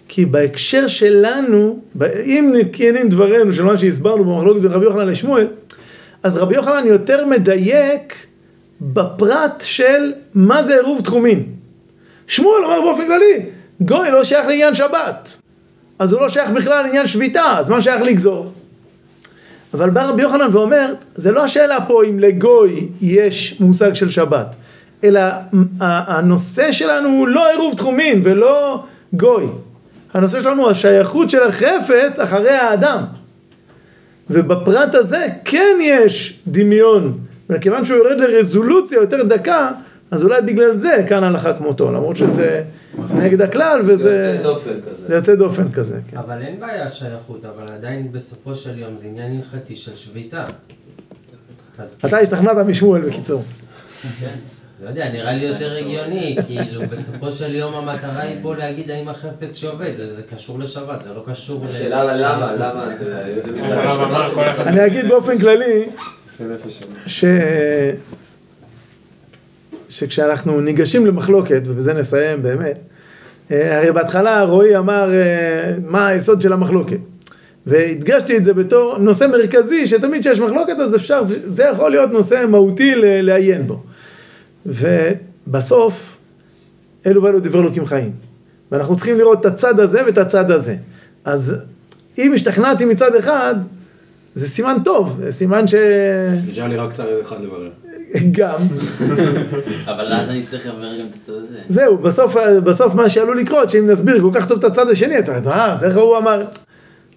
כי בהקשר שלנו, אם כנים דברינו של מה שהסברנו במחלוקת בין רבי יוחנן לשמואל, אז רבי יוחנן יותר מדייק בפרט של מה זה עירוב תחומין. שמואל אומר באופן כללי, גוי לא שייך לעניין שבת. אז הוא לא שייך בכלל לעניין שביתה, אז מה שייך לגזור? אבל בא רבי יוחנן ואומר, זה לא השאלה פה אם לגוי יש מושג של שבת, אלא הנושא שלנו הוא לא עירוב תחומין ולא גוי. הנושא שלנו הוא השייכות של החפץ אחרי האדם. ובפרט הזה כן יש דמיון, וכיוון שהוא יורד לרזולוציה יותר דקה, אז אולי בגלל זה כאן הלכה כמותו, למרות שזה נגד הכלל וזה... זה יוצא דופן כזה. זה יוצא דופן כזה, כן. אבל אין בעיה שייכות, אבל עדיין בסופו של יום זה עניין הלכתי של שביתה. אתה השתכנעת משמואל בקיצור. כן, לא יודע, נראה לי יותר הגיוני, כאילו בסופו של יום המטרה היא פה להגיד האם החפץ שעובד, זה זה קשור לשבת, זה לא קשור. השאלה למה, למה? אני אגיד באופן כללי. ש... שכשאנחנו ניגשים למחלוקת, ובזה נסיים באמת, אה, הרי בהתחלה רועי אמר אה, מה היסוד של המחלוקת. והדגשתי את זה בתור נושא מרכזי, שתמיד כשיש מחלוקת אז אפשר, זה- יכול להיות נושא מהותי לעיין בו. ובסוף, אלו ואלו דברי אלוקים חיים. ואנחנו צריכים לראות את הצד הזה ואת הצד הזה. אז אם השתכנעתי מצד אחד, זה סימן טוב, זה סימן ש... נשאר לי רק צד אחד לברר. גם. אבל אז אני צריך לברר גם את הצד הזה. זהו, בסוף, בסוף מה שעלול לקרות, שאם נסביר כל כך טוב את הצד השני, אתה אומר, אה, אז איך הוא אמר?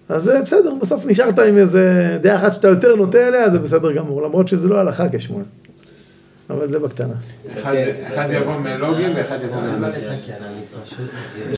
אז בסדר, בסוף נשארת עם איזה דעה אחת שאתה יותר נוטה אליה, זה בסדר גמור, למרות שזה לא הלכה כשמואל. אבל זה בקטנה. אחד יבוא מאלוגים ואחד יבוא למה